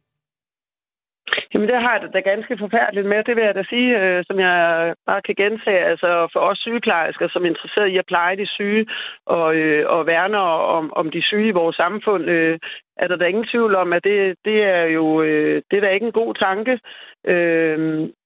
Jamen, det har jeg da ganske forfærdeligt med. Det vil jeg da sige, øh, som jeg bare kan gentage. Altså, for os sygeplejersker, som er interesseret i at pleje de syge og, øh, og værne om, om de syge i vores samfund, øh, er der da ingen tvivl om, at det, det er jo øh, det er da ikke en god tanke. Øh,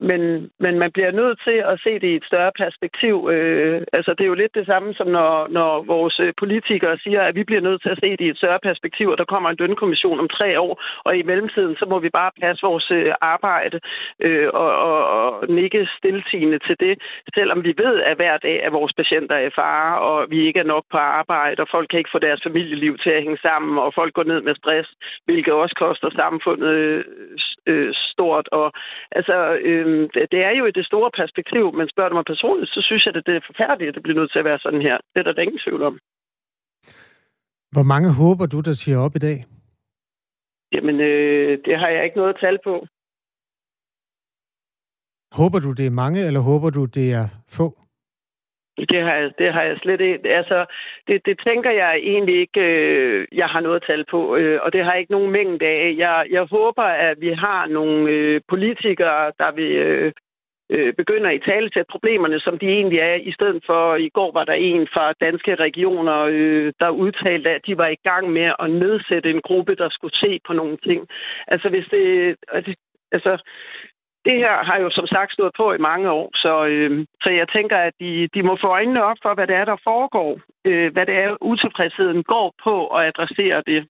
men, men man bliver nødt til at se det i et større perspektiv. Øh, altså, det er jo lidt det samme, som når, når vores øh, politikere siger, at vi bliver nødt til at se det i et større perspektiv, og der kommer en lønkommission om tre år, og i mellemtiden, så må vi bare passe vores øh, arbejde øh, og, og, og nikke stiltigende til det, selvom vi ved, at hver dag er vores patienter er i fare, og vi ikke er nok på arbejde, og folk kan ikke få deres familieliv til at hænge sammen, og folk går ned med stress, hvilket også koster samfundet øh, stort. Og altså, øh, det er jo i det store perspektiv, men spørger du mig personligt, så synes jeg, at det er forfærdeligt, at det bliver nødt til at være sådan her. Det er der, der ingen tvivl om. Hvor mange håber du, der siger op i dag? Jamen, øh, det har jeg ikke noget tal på. Håber du, det er mange, eller håber du, det er få? Det har, jeg, det har jeg slet ikke. Altså, det, det tænker jeg egentlig ikke, øh, jeg har noget tal på, øh, og det har jeg ikke nogen mængde af. Jeg, jeg håber, at vi har nogle øh, politikere, der vil øh, øh, begynde at i tale til problemerne, som de egentlig er, i stedet for, i går var der en fra danske regioner, øh, der udtalte, at de var i gang med at nedsætte en gruppe, der skulle se på nogle ting. Altså, hvis det... Altså, altså det her har jo som sagt stået på i mange år, så, øh, så jeg tænker, at de, de må få øjnene op for, hvad det er, der foregår. Øh, hvad det er, utilfredsheden går på at adressere det.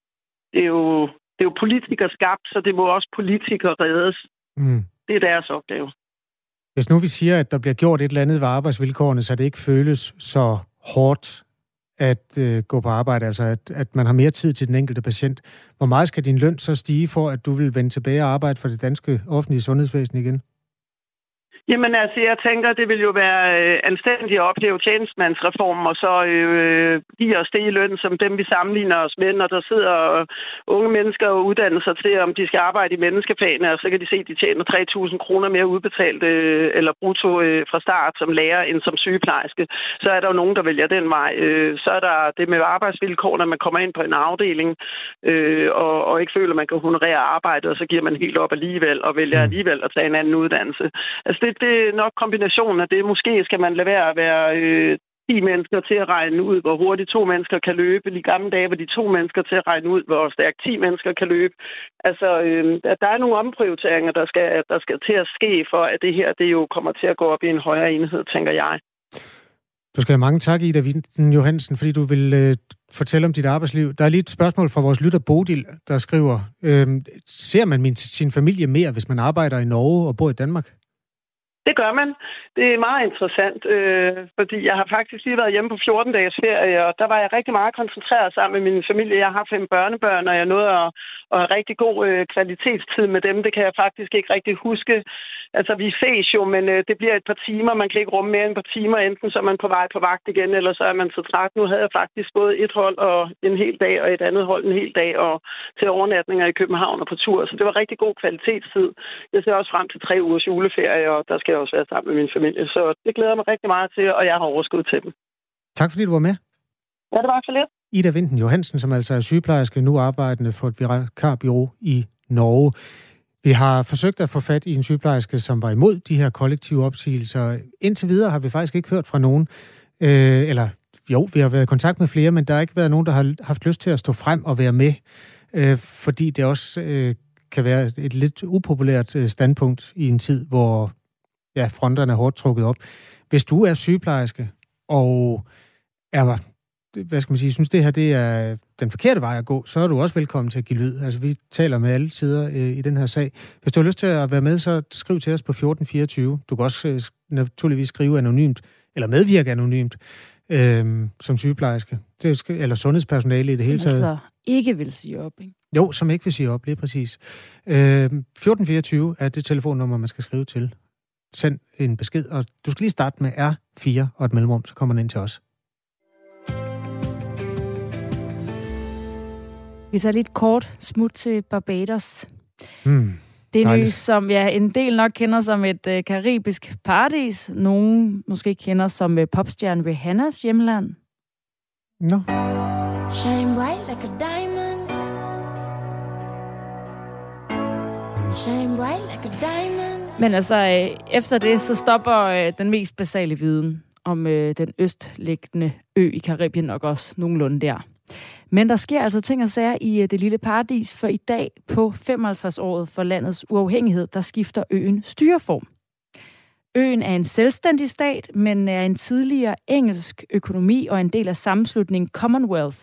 Det er jo, det er jo politikere skabt, så det må også politikere reddes. Mm. Det er deres opgave. Hvis nu vi siger, at der bliver gjort et eller andet ved arbejdsvilkårene, så det ikke føles så hårdt at øh, gå på arbejde, altså at, at man har mere tid til den enkelte patient. Hvor meget skal din løn så stige for, at du vil vende tilbage og arbejde for det danske offentlige sundhedsvæsen igen? Jamen altså, jeg tænker, det vil jo være øh, anstændigt at opleve tjenestemandsreformen, og så øh, give os det i løn, som dem vi sammenligner os med, når der sidder unge mennesker og uddanner sig til, om de skal arbejde i menneskefagene, og så kan de se, at de tjener 3.000 kroner mere udbetalt øh, eller brutto øh, fra start som lærer end som sygeplejerske. Så er der jo nogen, der vælger den vej. Øh, så er der det med arbejdsvilkår, når man kommer ind på en afdeling øh, og, og ikke føler, at man kan honorere arbejdet, og så giver man helt op alligevel og vælger mm. alligevel at tage en anden uddannelse. Altså det, det er nok kombinationen af det. Måske skal man lade være at være øh, 10 mennesker til at regne ud, hvor hurtigt to mennesker kan løbe. I gamle dage var de to mennesker til at regne ud, hvor stærkt 10 mennesker kan løbe. Altså, øh, der er nogle omprioriteringer, der skal, der skal til at ske, for at det her det jo kommer til at gå op i en højere enhed, tænker jeg. Du skal have mange tak, Ida Vinden Johansen, fordi du vil øh, fortælle om dit arbejdsliv. Der er lige et spørgsmål fra vores lytter Bodil, der skriver, øh, ser man min, sin familie mere, hvis man arbejder i Norge og bor i Danmark? Det gør man. Det er meget interessant, øh, fordi jeg har faktisk lige været hjemme på 14 dages ferie, og der var jeg rigtig meget koncentreret sammen med min familie. Jeg har fem børnebørn, og jeg nåede at, at have rigtig god øh, kvalitetstid med dem. Det kan jeg faktisk ikke rigtig huske. Altså, vi ses jo, men øh, det bliver et par timer. Man kan ikke rumme mere end et par timer. Enten så er man på vej på vagt igen, eller så er man så træt. Nu havde jeg faktisk både et hold og en hel dag, og et andet hold en hel dag, og til overnatninger i København og på tur. Så det var rigtig god kvalitetstid. Jeg ser også frem til tre ugers juleferie, og der skal jeg også være sammen med min familie. Så det glæder mig rigtig meget til, og jeg har overskud til dem. Tak fordi du var med. Ja, det var så lidt. Ida Vinden Johansen, som altså er sygeplejerske, nu arbejdende for et vikarbureau i Norge. Vi har forsøgt at få fat i en sygeplejerske, som var imod de her kollektive opsigelser. Indtil videre har vi faktisk ikke hørt fra nogen, øh, eller jo, vi har været i kontakt med flere, men der har ikke været nogen, der har haft lyst til at stå frem og være med, øh, fordi det også øh, kan være et lidt upopulært øh, standpunkt i en tid, hvor ja, fronterne er hårdt trukket op. Hvis du er sygeplejerske og er hvad skal man sige, synes det her det er den forkerte vej at gå, så er du også velkommen til at give lyd. Altså, vi taler med alle tider øh, i den her sag. Hvis du har lyst til at være med, så skriv til os på 1424. Du kan også øh, naturligvis skrive anonymt, eller medvirke anonymt, øh, som sygeplejerske. Det er, eller sundhedspersonale i det som hele taget. Altså ikke vil sige op, ikke? Jo, som ikke vil sige op, lige præcis. Øh, 1424 er det telefonnummer, man skal skrive til. Send en besked, og du skal lige starte med R4 og et mellemrum, så kommer den ind til os. Vi tager lidt kort smut til Barbados. Mm, det er som ja, en del nok kender som et øh, karibisk paradis. Nogen måske kender som øh, popstjerne Rihannas hjemland. No. Shine bright like a diamond. Shine bright like a diamond. Men altså, øh, efter det, så stopper øh, den mest basale viden om øh, den østliggende ø i Karibien nok også nogenlunde der. Men der sker altså ting og sager i øh, det lille paradis, for i dag på 55-året for landets uafhængighed, der skifter øen styreform. Øen er en selvstændig stat, men er en tidligere engelsk økonomi og en del af sammenslutningen Commonwealth,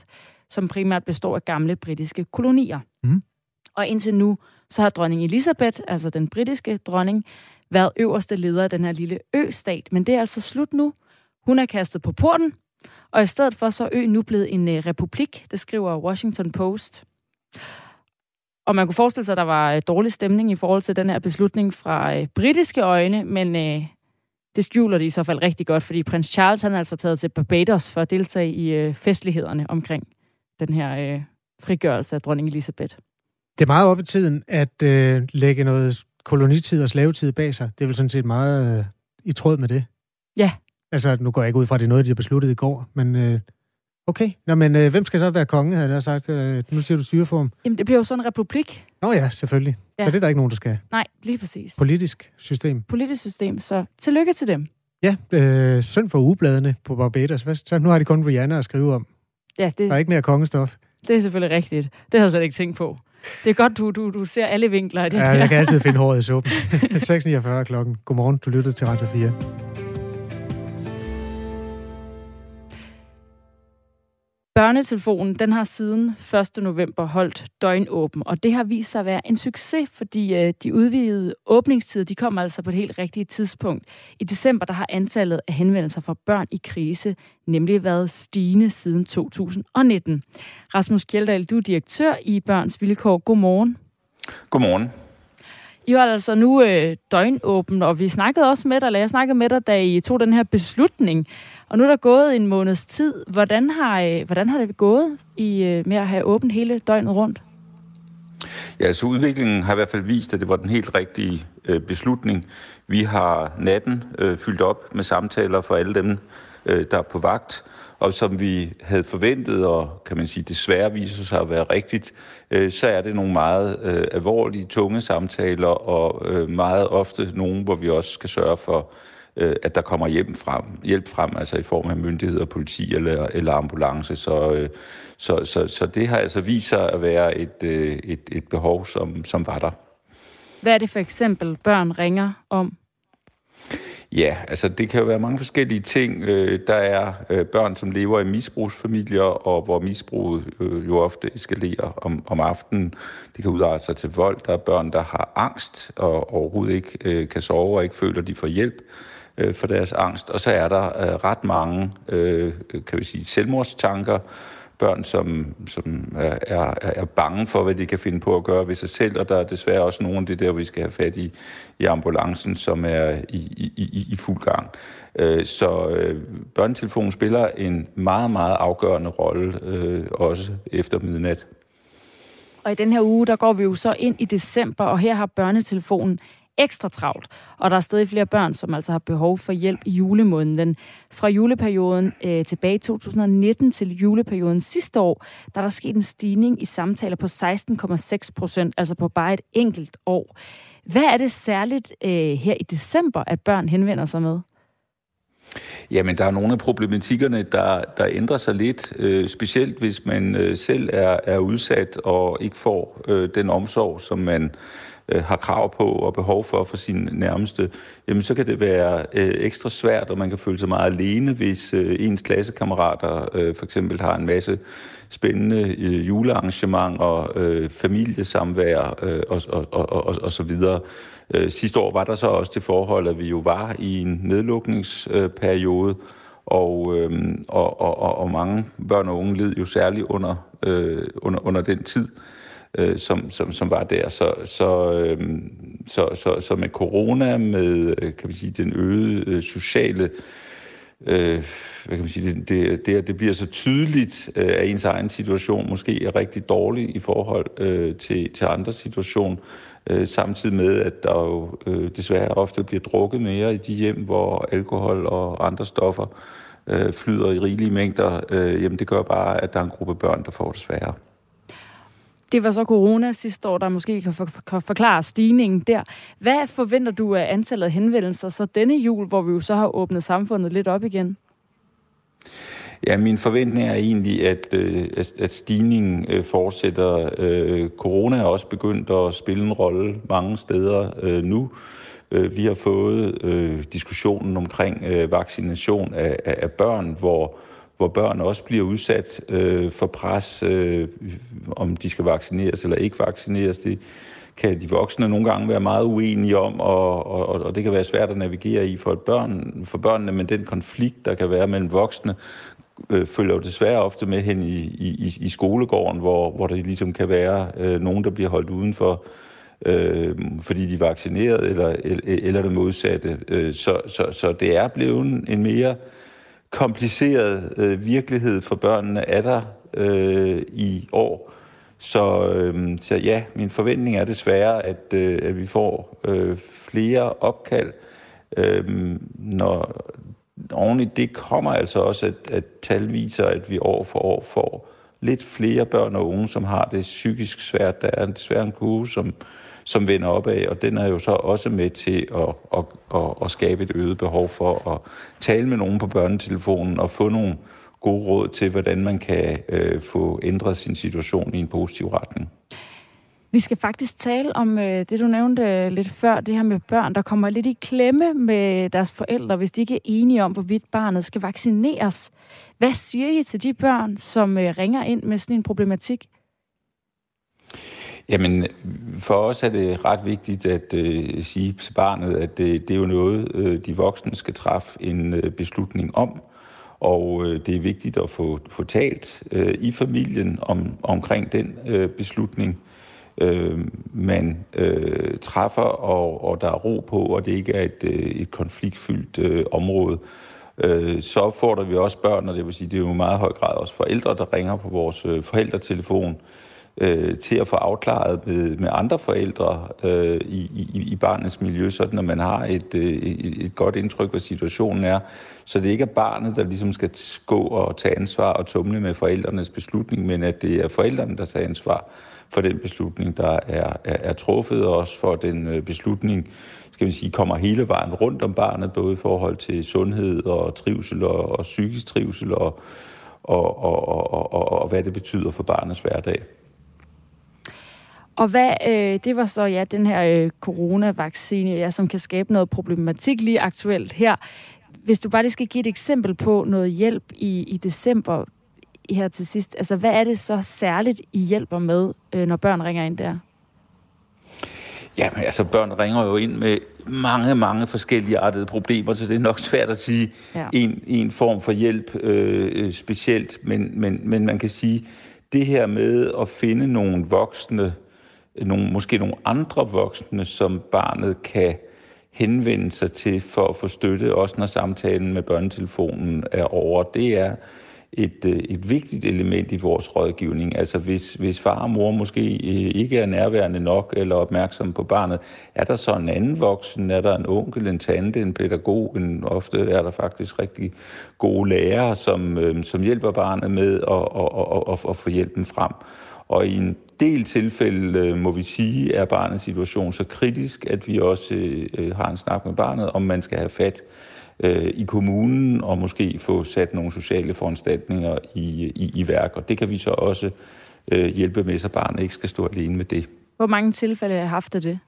som primært består af gamle britiske kolonier. Mm. Og indtil nu, så har dronning Elisabeth, altså den britiske dronning, været øverste leder af den her lille ø-stat. Men det er altså slut nu. Hun er kastet på porten, og i stedet for så er øen nu blevet en uh, republik, det skriver Washington Post. Og man kunne forestille sig, at der var uh, dårlig stemning i forhold til den her beslutning fra uh, britiske øjne, men uh, det skjuler de i så fald rigtig godt, fordi prins Charles han er altså taget til Barbados for at deltage i uh, festlighederne omkring den her uh, frigørelse af dronning Elizabeth. Det er meget op i tiden at uh, lægge noget kolonitid og slavetid bag sig. Det er vel sådan set meget uh, i tråd med det. Ja, Altså, nu går jeg ikke ud fra, at det er noget, de har besluttet i går, men øh, okay. Nå, men øh, hvem skal så være konge, havde jeg sagt? Øh, nu siger du styreform. Jamen, det bliver jo sådan en republik. Nå ja, selvfølgelig. Ja. Så det er der ikke nogen, der skal. Nej, lige præcis. Politisk system. Politisk system, så tillykke til dem. Ja, øh, synd for ugebladene på Barbados. Hvad, så nu har de kun Rihanna at skrive om. Ja, det, der er ikke mere kongestof. Det er selvfølgelig rigtigt. Det har jeg slet ikke tænkt på. Det er godt, du, du, du ser alle vinkler af det Ja, jeg kan altid finde håret i suppen. 6.49 klokken. Godmorgen, du lyttede til Radio 4. Børnetelefonen den har siden 1. november holdt døgnåben, og det har vist sig at være en succes, fordi øh, de udvidede åbningstider de kommer altså på et helt rigtigt tidspunkt. I december der har antallet af henvendelser fra børn i krise nemlig været stigende siden 2019. Rasmus Kjeldal, du er direktør i Børns Vilkår. Godmorgen. Godmorgen. I har altså nu øh, døgnåben, og vi snakkede også med dig, eller jeg snakkede med dig, da I tog den her beslutning. Og nu er der gået en måneds tid. Hvordan har, øh, hvordan har det gået i, øh, med at have åbent hele døgnet rundt? Ja, så udviklingen har i hvert fald vist, at det var den helt rigtige øh, beslutning. Vi har natten øh, fyldt op med samtaler for alle dem, øh, der er på vagt, og som vi havde forventet, og kan man sige desværre viser sig at være rigtigt, øh, så er det nogle meget øh, alvorlige, tunge samtaler, og øh, meget ofte nogle, hvor vi også skal sørge for, øh, at der kommer hjælp frem, hjælp frem, altså i form af myndigheder, politi eller, eller ambulance. Så, øh, så, så, så det har altså vist sig at være et, øh, et, et behov, som, som var der. Hvad er det for eksempel, børn ringer om? Ja, altså det kan jo være mange forskellige ting. Øh, der er øh, børn, som lever i misbrugsfamilier, og hvor misbruget øh, jo ofte eskalerer om, om aftenen. Det kan udarte sig til vold. Der er børn, der har angst og overhovedet ikke kan sove og ikke føler, de får hjælp Øh, for deres angst. Og så er der øh, ret mange, øh, kan vi sige, selvmordstanker, børn, som, som er, er, er bange for, hvad de kan finde på at gøre ved sig selv, og der er desværre også nogle af det der, vi skal have fat i, i ambulancen, som er i, i, i, i fuld gang. Øh, så øh, børnetelefonen spiller en meget, meget afgørende rolle, øh, også efter midnat. Og i den her uge, der går vi jo så ind i december, og her har børnetelefonen ekstra travlt, og der er stadig flere børn, som altså har behov for hjælp i julemåneden. Fra juleperioden øh, tilbage i 2019 til juleperioden sidste år, der er der sket en stigning i samtaler på 16,6 procent, altså på bare et enkelt år. Hvad er det særligt øh, her i december, at børn henvender sig med? Jamen, der er nogle af problematikkerne, der, der ændrer sig lidt, øh, specielt hvis man øh, selv er, er udsat og ikke får øh, den omsorg, som man øh, har krav på og behov for for sin nærmeste, jamen så kan det være øh, ekstra svært, og man kan føle sig meget alene, hvis øh, ens klassekammerater øh, for eksempel har en masse spændende øh, julearrangementer, øh, familiesamvær øh, og, og, og, og, og så videre. Øh, sidste år var der så også det forhold, at vi jo var i en nedlukningsperiode, og, øh, og, og, og mange børn og unge led jo særligt under, øh, under, under den tid øh, øh, som, som, som var der. Så, så, øh, så, så, så med corona, med øh, kan vi sige, den øgede øh, sociale øh, hvad kan man sige, det, det, det, det bliver så tydeligt, øh, at ens egen situation måske er rigtig dårlig i forhold øh, til, til andre situation, øh, samtidig med, at der jo øh, desværre ofte bliver drukket mere i de hjem, hvor alkohol og andre stoffer øh, flyder i rigelige mængder, øh, jamen det gør bare, at der er en gruppe børn, der får det sværere. Det var så corona sidste år, der måske kan, kan forklare stigningen der. Hvad forventer du af antallet af henvendelser så denne jul, hvor vi jo så har åbnet samfundet lidt op igen? Ja, min forventning er egentlig, at, øh, at stigningen øh, fortsætter. Øh, corona er også begyndt at spille en rolle mange steder nu. Vi har fået diskussionen omkring vaccination af, af børn, hvor hvor børn også bliver udsat øh, for pres, øh, om de skal vaccineres eller ikke vaccineres. Det kan de voksne nogle gange være meget uenige om, og, og, og det kan være svært at navigere i for, et børn, for børnene, men den konflikt, der kan være mellem voksne, øh, følger jo desværre ofte med hen i, i, i skolegården, hvor, hvor der ligesom kan være øh, nogen, der bliver holdt udenfor, øh, fordi de er vaccineret, eller, eller, eller det modsatte. Øh, så, så, så det er blevet en mere kompliceret øh, virkelighed for børnene er der øh, i år. Så, øh, så ja, min forventning er desværre, at, øh, at vi får øh, flere opkald. Øh, når oven i det kommer altså også, at, at tal viser, at vi år for år får lidt flere børn og unge, som har det psykisk svært. Der er desværre en kurve, som, som vender opad, og den er jo så også med til at, at, at, at skabe et øget behov for at tale med nogen på børnetelefonen og få nogle gode råd til, hvordan man kan øh, få ændret sin situation i en positiv retning. Vi skal faktisk tale om øh, det, du nævnte øh, lidt før, det her med børn, der kommer lidt i klemme med deres forældre, hvis de ikke er enige om, hvorvidt barnet skal vaccineres. Hvad siger I til de børn, som øh, ringer ind med sådan en problematik? Jamen, for os er det ret vigtigt at øh, sige til barnet, at det, det er jo noget, øh, de voksne skal træffe en øh, beslutning om. Og øh, det er vigtigt at få, få talt øh, i familien om, omkring den øh, beslutning, øh, man øh, træffer, og, og der er ro på, og det ikke er et, øh, et konfliktfyldt øh, område. Øh, så opfordrer vi også børn, og det vil sige, det er jo i meget høj grad også forældre, der ringer på vores øh, forældretelefon, øh, Øh, til at få afklaret med, med andre forældre øh, i, i, i barnets miljø, sådan at man har et, øh, et, et godt indtryk, hvad situationen er. Så det ikke er barnet, der ligesom skal gå og tage ansvar og tumle med forældrenes beslutning, men at det er forældrene, der tager ansvar for den beslutning, der er, er, er truffet, og også for den øh, beslutning, skal man sige, kommer hele vejen rundt om barnet, både i forhold til sundhed og trivsel og, og psykisk trivsel og, og, og, og, og, og hvad det betyder for barnets hverdag. Og hvad, øh, det var så ja, den her øh, coronavaccine, ja, som kan skabe noget problematik lige aktuelt her. Hvis du bare lige skal give et eksempel på noget hjælp i, i december her til sidst, altså hvad er det så særligt, I hjælper med, øh, når børn ringer ind der? Ja, men altså børn ringer jo ind med mange, mange forskellige artede problemer, så det er nok svært at sige ja. en, en form for hjælp øh, specielt, men, men, men man kan sige, det her med at finde nogle voksne, nogle, måske nogle andre voksne, som barnet kan henvende sig til for at få støtte, også når samtalen med børnetelefonen er over, det er et, øh, et vigtigt element i vores rådgivning. Altså hvis, hvis far og mor måske øh, ikke er nærværende nok eller opmærksom på barnet, er der så en anden voksen? Er der en onkel, en tante, en pædagog? En, ofte er der faktisk rigtig gode lærere, som, øh, som hjælper barnet med at, at, at, at, at få hjælpen frem. Og i en del tilfælde, må vi sige, er barnets situation så kritisk, at vi også øh, har en snak med barnet, om man skal have fat øh, i kommunen og måske få sat nogle sociale foranstaltninger i, i, i værk. Og det kan vi så også øh, hjælpe med, så barnet ikke skal stå alene med det. Hvor mange tilfælde har haft af det?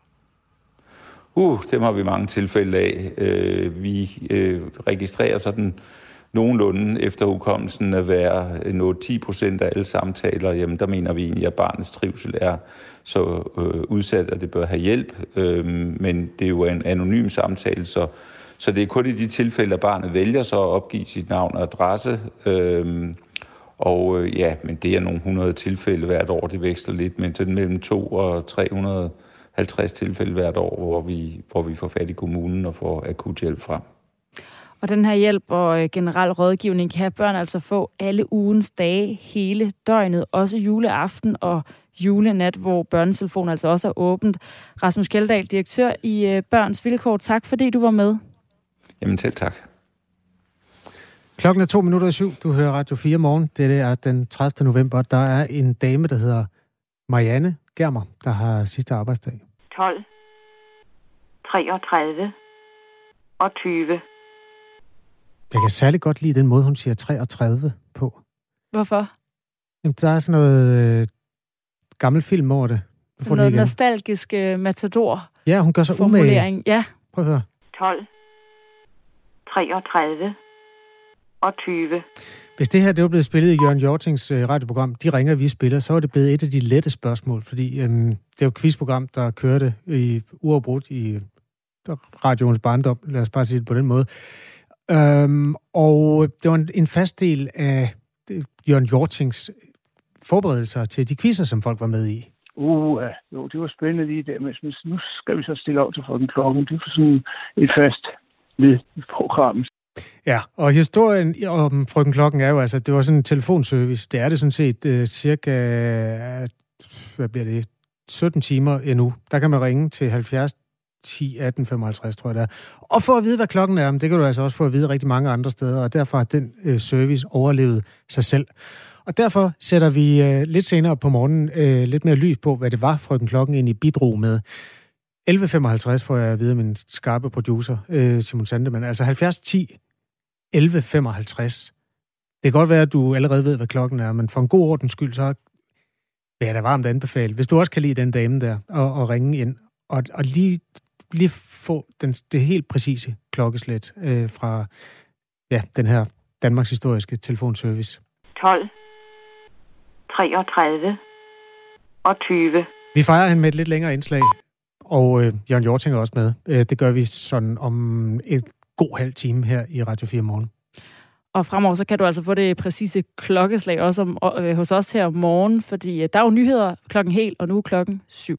Uh, dem har vi mange tilfælde af. Øh, vi øh, registrerer sådan nogenlunde efter hukommelsen at være øh, noget 10 procent af alle samtaler, jamen der mener vi egentlig, at barnets trivsel er så øh, udsat, at det bør have hjælp. Øh, men det er jo en anonym samtale, så så det er kun i de tilfælde, at barnet vælger så at opgive sit navn og adresse. Øh, og øh, ja, men det er nogle 100 tilfælde hvert år, det veksler lidt, men til mellem 2 og 350 tilfælde hvert år, hvor vi, hvor vi får fat i kommunen og får akut hjælp frem. Og den her hjælp og øh, generel rådgivning kan børn altså få alle ugens dage, hele døgnet, også juleaften og julenat, hvor børnetelefonen altså også er åbent. Rasmus Kjeldahl, direktør i øh, Børns Vilkår, tak fordi du var med. Jamen selv tak. Klokken er to minutter i syv. Du hører Radio 4 morgen. Det er den 30. november. Der er en dame, der hedder Marianne Germer, der har sidste arbejdsdag. 12, 33 og 20. Jeg kan særlig godt lide den måde, hun siger 33 på. Hvorfor? Jamen, der er sådan noget øh, gammel film over det. Du får noget nostalgisk øh, matador. Ja, hun gør sig umage. Ja. Prøv at høre. 12, 33 og 20. Hvis det her det var blevet spillet i Jørgen Jortings øh, radioprogram, De ringer, vi spiller, så var det blevet et af de lette spørgsmål, fordi øhm, det er jo et quizprogram, der kørte i uafbrudt i radioens barndom, lad os bare sige det på den måde. Øhm, og det var en, en fast del af øh, Jørgen Jortings forberedelser til de quizzer, som folk var med i. Uh, jo, det var spændende lige der, men nu skal vi så stille op til den klokken. Det er sådan et fast ved programmet. Ja, og historien om frøken Klokken er jo altså, det var sådan en telefonservice. Det er det sådan set uh, cirka, hvad bliver det, 17 timer endnu. Der kan man ringe til 70 10, 18, 55, tror jeg det er. Og for at vide, hvad klokken er, det kan du altså også få at vide rigtig mange andre steder, og derfor har den øh, service overlevet sig selv. Og derfor sætter vi øh, lidt senere på morgenen øh, lidt mere lys på, hvad det var, frøken Klokken egentlig bidrog med. 11.55 får jeg at vide af min skarpe producer, øh, Simon Sandemann. Altså 70 10 11.55. Det kan godt være, at du allerede ved, hvad klokken er, men for en god ordens skyld, så vil jeg da varmt anbefale. Hvis du også kan lide den dame der, og, og ringe ind, og, og lige, lige få den, det helt præcise klokkeslæt øh, fra ja, den her Danmarks historiske telefonservice. 12, 33 og 20. Vi fejrer hende med et lidt længere indslag, og øh, Jørgen Jorting er også med. Øh, det gør vi sådan om et god halv time her i Radio 4 morgen. Og fremover så kan du altså få det præcise klokkeslag også om, øh, hos os her om morgen, fordi øh, der er jo nyheder klokken helt, og nu er klokken syv.